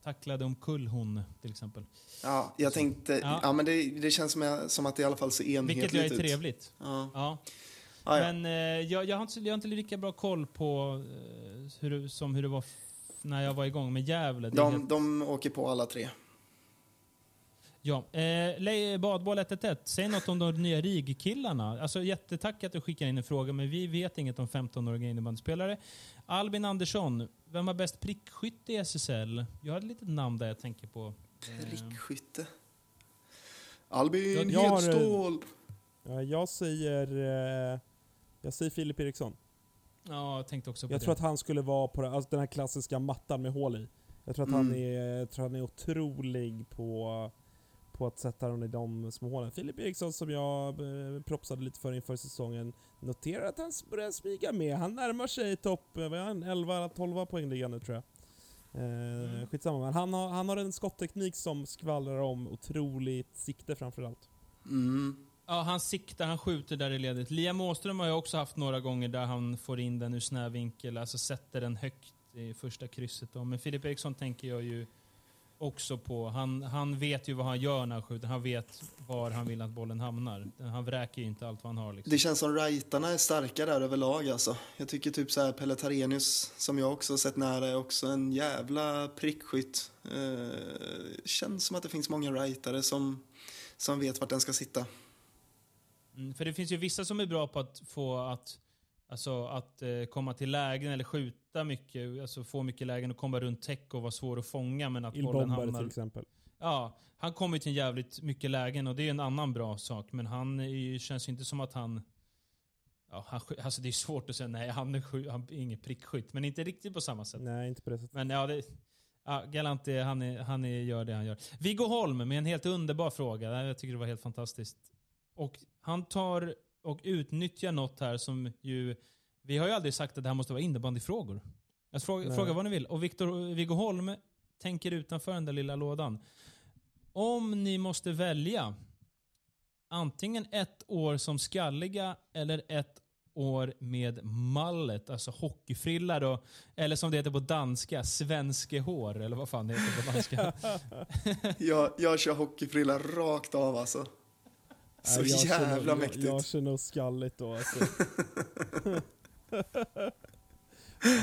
tacklade omkull hon, till exempel. Ja, jag tänkte, ja, Ja. men det, det känns som, som att det i alla fall ser enhetligt Vilket jag är ut. trevligt. Ja. Ja. Ah, ja. Men eh, jag, jag, har inte, jag har inte lika bra koll på eh, hur, det- som hur det var när jag var igång med Gävle. Det är de, helt- de åker på alla tre. Ja. Eh, Le- badboll 111, säg något om de nya RIG-killarna. Alltså jättetack att du skickar in en fråga, men vi vet inget om 15-åriga innebandyspelare. Albin Andersson, vem har bäst prickskytt i SSL? Jag har ett litet namn där jag tänker på. Eh, Prickskytte. Albin Jag har, eh, Hedstål! Ja, jag säger... Eh, jag säger Filip Eriksson. Ja, jag tänkte också på Jag det. tror att han skulle vara på alltså den här klassiska mattan med hål i. Jag tror att han, Mm. är, jag tror han är otrolig på, på att sätta dem i de små hålen. Filip Eriksson som jag eh, propsade lite för inför säsongen, noterar att han börjar smyga med. Han närmar sig topp, eh, vad är han, 11-12 poängligan nu tror jag. Eh, Mm. Skitsamma, men han har, han har en skottteknik som skvallrar om otroligt sikte framförallt. Mm. Ja, han siktar, han skjuter där i ledet. Liam Åström har jag också haft några gånger där han får in den ur snäv vinkel, alltså sätter den högt i första krysset. Då. Men Filip Eriksson tänker jag ju också på. Han, han vet ju vad han gör när han skjuter. Han vet var han vill att bollen hamnar. Han vräker ju inte allt vad han har. Liksom. Det känns som rightarna är starka där överlag alltså. Jag tycker typ så här Pelle Tarenius, som jag också sett nära, är också en jävla prickskytt. Eh, känns som att det finns många rightare som, som vet vart den ska sitta. Mm, för det finns ju vissa som är bra på att få att, alltså, att eh, komma till lägen eller skjuta mycket, alltså få mycket lägen och komma runt täck och vara svår att fånga men att bollen hamnar... till exempel. Ja, han kommer till jävligt mycket lägen och det är en annan bra sak. Men han är känns ju inte som att han... Ja, han alltså det är svårt att säga nej, han är, han är ingen prickskytt. Men inte riktigt på samma sätt. Nej, inte på det sättet. Men ja, det, ja Galant, är- han, är, han är, gör det han gör. Viggo Holm med en helt underbar fråga. Jag tycker det var helt fantastiskt. Och han tar och utnyttjar något här som ju... Vi har ju aldrig sagt att det här måste vara innebandyfrågor. Jag frågar, Nej. frågar vad ni vill. Och Victor, Viggo Holm tänker utanför den där lilla lådan. Om ni måste välja antingen ett år som skalliga eller ett år med mallet, alltså hockeyfrilla då. Eller som det heter på danska, svenskehår, eller vad fan det heter på danska. Jag, jag kör hockeyfrilla rakt av alltså. Så jag känner- jävla jag, mäktigt. Jag känner nog skalligt då alltså.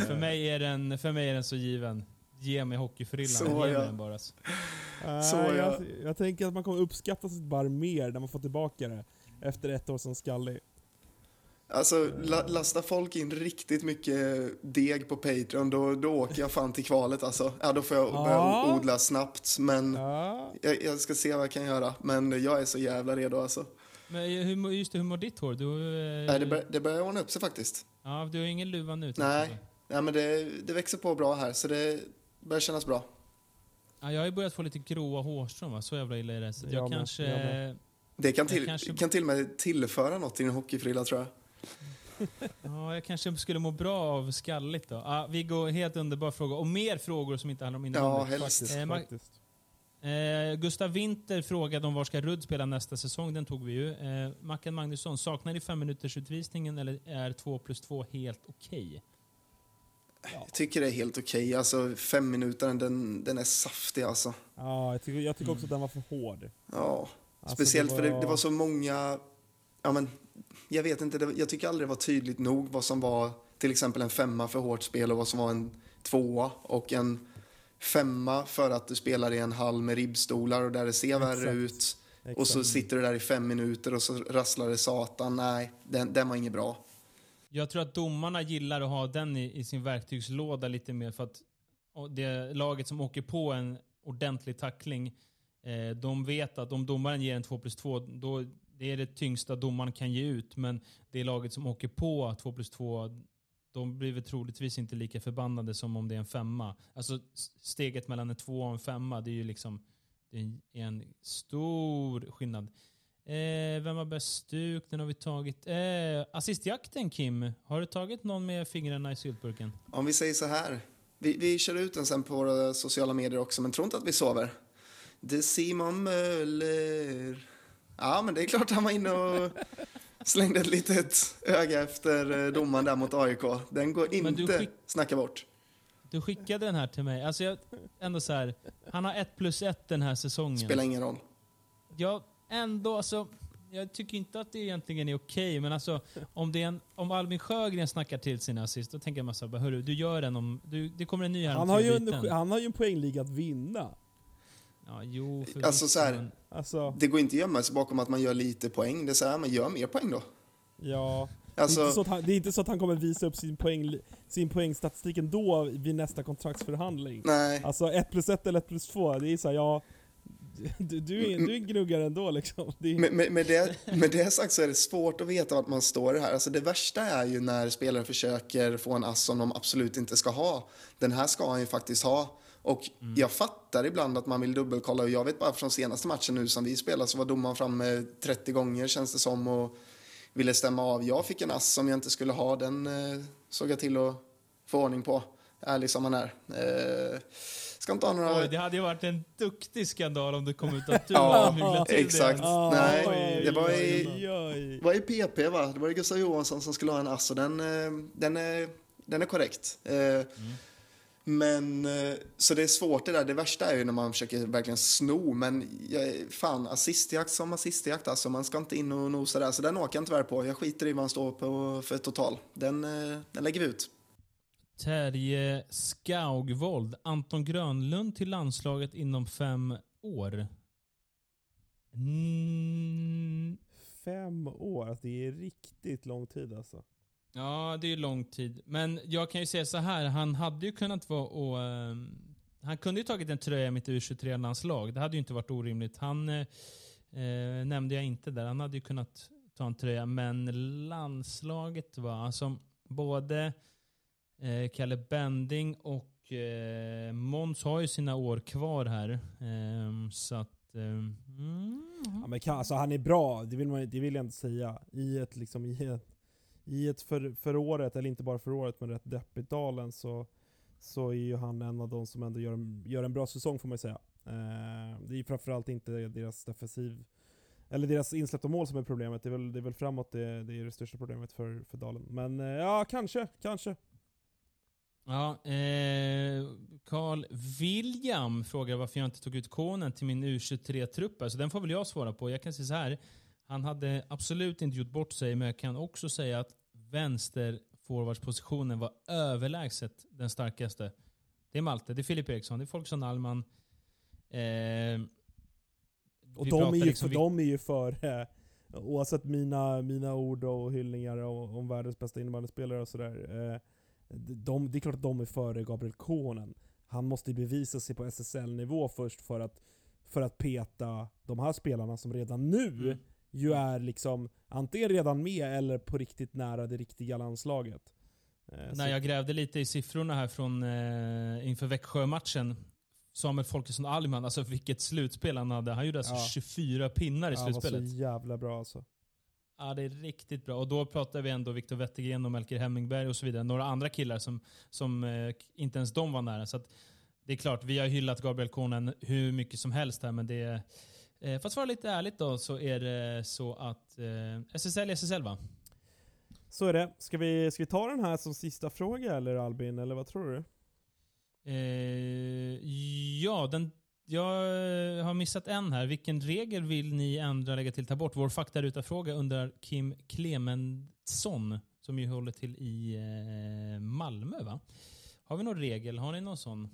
för, mig är den, för mig är den så given. Ge mig hockeyfrillan, Så, ge mig ja. den bara. Nej, Så jag, jag- jag tänker att man kommer uppskatta sitt bar mer när man får tillbaka det. Efter ett år som skallig. Alltså, la, lastar folk in riktigt mycket deg på Patreon, då, då åker jag fan till kvalet alltså. Ja, då får jag börja Ja. odla snabbt, men Ja, jag, jag ska se vad jag kan göra. Men jag är så jävla redo alltså. Men hur, just det, hur mår ditt hår? Du, eh, Nej, det, bör, det börjar ordna upp sig faktiskt. ja, du har ingen luva nu? Nej. Nej men det, det växer på bra här, så det börjar kännas bra. Ja, jag har ju börjat få lite gråa hårstrån, va? så jävla illa är det. Så Jag jag, med, kanske... jag med. Det kan, till, kanske- kan till och med tillföra något till en hockeyfrilla tror jag. Ja, jag kanske skulle må bra av skalligt då. Ah, Viggo, helt underbar fråga. Och mer frågor som inte handlar om Ja, innebandy. helst. Faktiskt, Eh, faktiskt. Eh, Gustav Winter frågade om var ska Rudd spela nästa säsong. Den tog vi ju. Eh, Mackan Magnusson, saknar ni fem minuters utvisningen eller är 2 plus 2 helt okej? Jag tycker det är helt okej. Alltså, fem minuter, den, den är saftig alltså. Ja, jag tycker, jag tycker också att den var för hård. Ja, Alltså, speciellt för det, det var så många... Ja, men, jag vet inte, det, jag tycker aldrig det var tydligt nog vad som var till exempel en femma för hårt spel och vad som var en tvåa och en femma för att du spelar i en hall med ribbstolar och där det ser värre Exakt. ut. Och så Exakt. sitter du där i fem minuter och så rasslar det satan. Nej, den, den var inget bra. Jag tror att domarna gillar att ha den i, i sin verktygslåda lite mer för att det laget som åker på en ordentlig tackling, eh, de vet att om domaren ger en 2 plus 2, då det är det tyngsta domaren kan ge ut. Men det laget som åker på 2 plus 2, de blir väl troligtvis inte lika förbannade som om det är en femma. Alltså steget mellan en två och en femma, det är ju liksom det är en stor skillnad. Eh, vem har bäst stuk? Den har vi tagit. Eh, assistjakten Kim, har du tagit någon med fingrarna i syltburken? Om vi säger så här. Vi, vi kör ut den sen på våra sociala medier också, men tro inte att vi sover. Det är Simon Möller. Ja, men det är klart han var inne och slängde ett litet öga efter eh, domaren där mot AIK. Den går inte skick- snacka bort. Du skickade den här till mig. Alltså jag, ändå så här, han har ett plus ett den här säsongen. Spelar ingen roll. Jag ändå, alltså, jag tycker inte att det egentligen är okej, men alltså om, det är en, om Albin Sjögren snackar till sina assist, då tänker man så här, hörru, du gör den om, du, det kommer en ny här Han har, ju en, han har ju en poängliga att vinna. Ja, jo, förvisso, Alltså så här, men- Alltså, Det går inte att gömma sig bakom att man gör lite poäng. Det är så här, men gör mer poäng då. ja. Alltså, det, är inte så att han, det är inte så att han kommer visa upp sin, poäng, sin poängstatistik ändå vid nästa kontraktsförhandling. nej. Alltså 1 plus 1 eller 1 plus 2, det är såhär, ja... Du, du, är, du är gnuggare ändå liksom. Det är, Med, med, med, det, med det sagt så är det svårt att veta vart man står här. Alltså det värsta är ju när spelare försöker få en ass som de absolut inte ska ha. Den här ska han ju faktiskt ha. Och jag fattar ibland att man vill dubbelkolla. Och jag vet bara från senaste matchen nu som vi spelade så var domaren framme 30 gånger känns det som och ville stämma av. Jag fick en ass som jag inte skulle ha. Den eh, såg jag till att få ordning på. Ärlig som man är. Eh, ska inte ha några... Oj, det hade ju varit en duktig skandal om det kom ut att du Ja, hade till exakt. det. Ah, Nej, oj, det var i- oj, var i PP va? Det var ju Gustav Johansson som skulle ha en ass och den, eh, den, är, den är korrekt. Eh, Men, eh, så det är svårt det där. Det värsta är ju när man försöker verkligen sno. Men jag, fan, assistjakt som assistjakt alltså. Man ska inte in och nosa där. Så den åker jag tyvärr på. Jag skiter i vad han står på för total. Den, eh, den lägger vi ut. Terje Skaugvold. Anton Grönlund till landslaget inom fem år. Mm, Fem år, alltså det är riktigt lång tid alltså ja, det är ju lång tid. Men jag kan ju säga så här, han hade ju kunnat vara och... ehm, han kunde ju tagit en tröja i mitt U23-landslag. Det hade ju inte varit orimligt. Han eh, eh nämnde jag inte där. Han hade ju kunnat ta en tröja. Men landslaget var alltså både eh, Kalle Bending och eh, Måns har ju sina år kvar här. Ehm, så att... Ehm, mm, Ja, men kan, alltså, han är bra, det vill, man, det vill jag inte säga. I ett, liksom, i ett, i ett för, för året, eller inte bara för året, men rätt deppigt dalen så, så är ju han en av de som ändå gör en, gör en bra säsong får man ju säga. Eh, det är ju framförallt inte deras defensiv, eller deras insläppta mål som är problemet. Det är väl, det är väl framåt det, det är det största problemet för, för Dalen. Men eh, ja, kanske, kanske. Ja, eh, Carl William frågar varför jag inte tog ut konen till min U23-trupp. Så den får väl jag svara på. Jag kan säga så här. Han hade absolut inte gjort bort sig, men jag kan också säga att vänsterforwardspositionen var överlägset den starkaste. Det är Malte, det är Filip Eriksson, det är Folksson Alman. Eh, Och de är, ju liksom de är ju för, eh, oavsett mina, mina ord och hyllningar om, om världens bästa innebandyspelare och sådär. Eh, de, det är klart att de är före Gabriel Kohonen. Han måste ju bevisa sig på SSL-nivå först för att, för att peta de här spelarna som redan nu Mm. Ju är liksom antingen redan med eller på riktigt nära det riktiga landslaget. Eh, När jag grävde lite i siffrorna här från eh, inför Växjö-matchen. Samuel Folkesson Alman, alltså vilket slutspel han hade. Han gjorde alltså Ja. 24 pinnar i ja, han var så slutspelet. jävla bra alltså. Ja, det är riktigt bra. Och då pratar vi ändå Viktor Wettergren och Melker Hemmingberg och så vidare. Några andra killar som, som eh, inte ens de var nära. Så att, det är klart, vi har hyllat Gabriel Konen hur mycket som helst här, men det är... Eh, för att svara lite ärligt då, så är det så att eh, SSL är SSL va? Så är det. Ska vi, ska vi ta den här som sista fråga eller Albin, eller vad tror du? Eh, ja, den, jag har missat en här. Vilken regel vill ni ändra, lägga till, ta bort? Vår faktaruta-fråga undrar Kim Clemensson, som ju håller till i eh, Malmö va? Har vi någon regel? Har ni någon sån?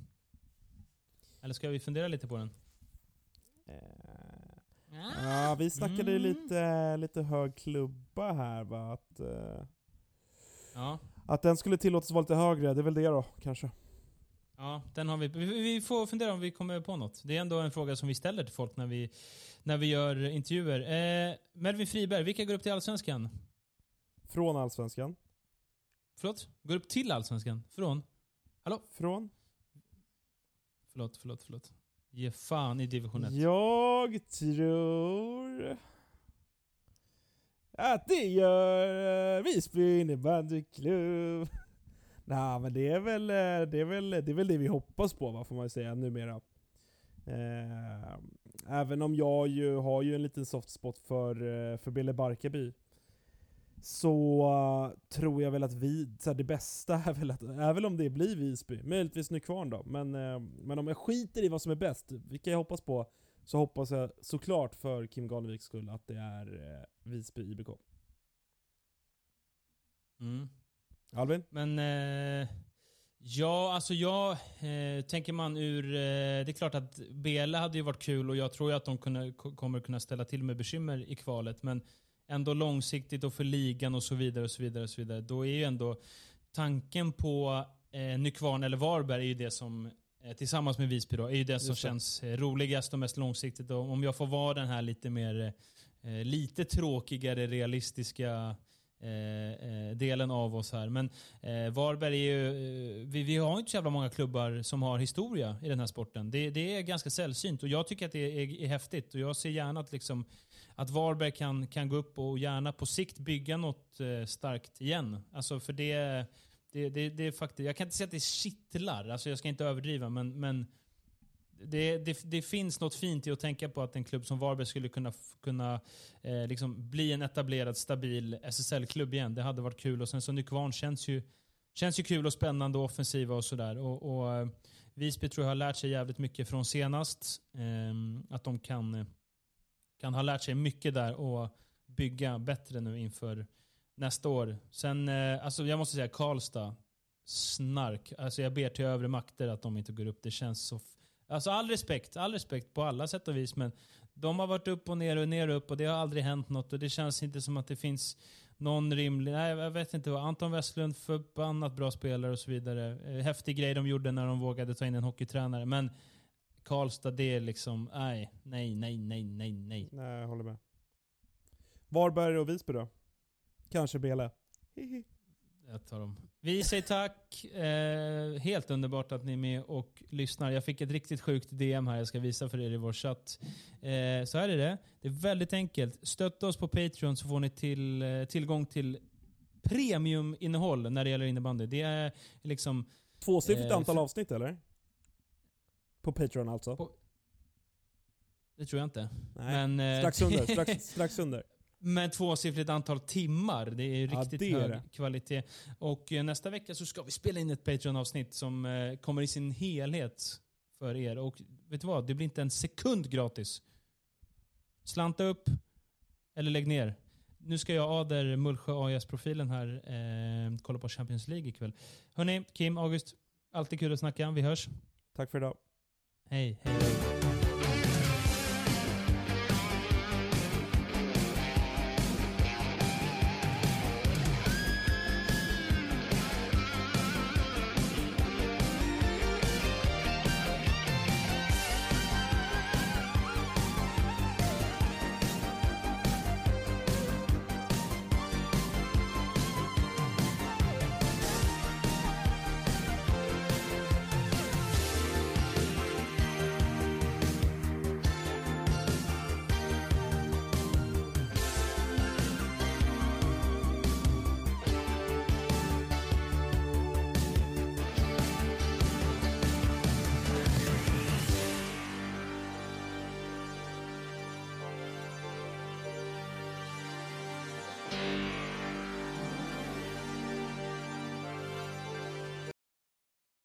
Eller ska vi fundera lite på den? Ja, vi snackade ju Mm. lite, lite hög klubba här va, att, eh, Ja. att den skulle tillåtas vara lite högre, det är väl det då kanske. Ja, den har vi. vi. Vi får fundera om vi kommer på något. Det är ändå en fråga som vi ställer till folk när vi, när vi gör intervjuer. Eh, Melvin Friberg, vilka går upp till Allsvenskan? Från Allsvenskan. Förlåt? Går upp till Allsvenskan? Från? Hallå? Från? Förlåt, förlåt, förlåt. Ge fan i division 1. Jag tror att det gör eh, Visby innebandyklubb. Nej men det är, väl, eh, det, är väl, det är väl det vi hoppas på va, får man säga numera. Eh, även om jag ju har ju en liten soft spot för, eh, för Bille Barkarby. Så eh, tror jag väl att vi, så här, det bästa är väl, att, är väl om det blir Visby. Möjligtvis Nykvarn då. Men, eh, men om jag skiter i vad som är bäst, vilka jag hoppas på, så hoppas jag såklart för Kim Garneviks skull att det är eh, Visby IBK. Mm. Albin? Men ja, alltså jag eh, tänker man ur... Eh, det är klart att Bele hade ju varit kul och jag tror ju att de kunna, ko- kommer kunna ställa till med bekymmer i kvalet. Men ändå långsiktigt och för ligan och så vidare och så vidare och så vidare. Då är ju ändå tanken på eh, Nykvarn eller Varberg är ju det som eh, tillsammans med Visby då, är ju det som Just känns eh, roligast och mest långsiktigt. Och om jag får vara den här lite mer, eh, lite tråkigare realistiska delen av oss här. Men Varberg är ju, vi, vi har inte så jävla många klubbar som har historia i den här sporten. Det, det är ganska sällsynt och jag tycker att det är, är häftigt och jag ser gärna att, liksom, att Varberg kan, kan gå upp och gärna på sikt bygga något eh, starkt igen. Alltså för det, det, det, det är faktiskt, jag kan inte säga att det kittlar, alltså jag ska inte överdriva men, men det, det, det finns något fint i att tänka på att en klubb som Varberg skulle kunna, kunna eh, liksom bli en etablerad, stabil SSL-klubb igen. Det hade varit kul. Och sen så Nykvarn känns ju, känns ju kul och spännande och offensiva och sådär. Och, och eh, Visby tror jag har lärt sig jävligt mycket från senast. Eh, att de kan, eh, kan ha lärt sig mycket där och bygga bättre nu inför nästa år. Sen, eh, alltså jag måste säga Karlstad, snark. Alltså jag ber till övre makter att de inte går upp. Det känns så... Alltså all respekt, all respekt på alla sätt och vis. Men de har varit upp och ner och ner och upp och det har aldrig hänt något. Och det känns inte som att det finns någon rimlig... Nej, jag vet inte vad. Anton Westlund, förbannat bra spelare och så vidare. Eh, häftig grej de gjorde när de vågade ta in en hockeytränare. Men Karlstad, det är liksom... Nej, nej, nej, nej, nej, nej. Nej, jag håller med. Varberg och Visby då? Kanske Bele. Hihi. Jag tar dem. Vi säger tack. Eh, helt underbart att ni är med och lyssnar. Jag fick ett riktigt sjukt DM här jag ska visa för er i vår chatt. Eh, så här är det. Det är väldigt enkelt. Stötta oss på Patreon så får ni till, eh, tillgång till premiuminnehåll när det gäller innebandy. Det är liksom... Tvåsiffrigt Eh, antal avsnitt eller? På Patreon alltså? På- Det tror jag inte. Nej. Men, eh, strax under, strax, strax under. Men tvåsiffrigt antal timmar. Det är Ja, riktigt det är hög det. kvalitet. Och eh, nästa vecka så ska vi spela in ett Patreon-avsnitt som eh, kommer i sin helhet för er. Och vet du vad? Det blir inte en sekund gratis. Slanta upp eller lägg ner. Nu ska jag Ader Mullsjö AIS-profilen här eh, kolla på Champions League ikväll. Hörni, Kim, August. Alltid kul att snacka. Vi hörs. Tack för idag. Hej, hej.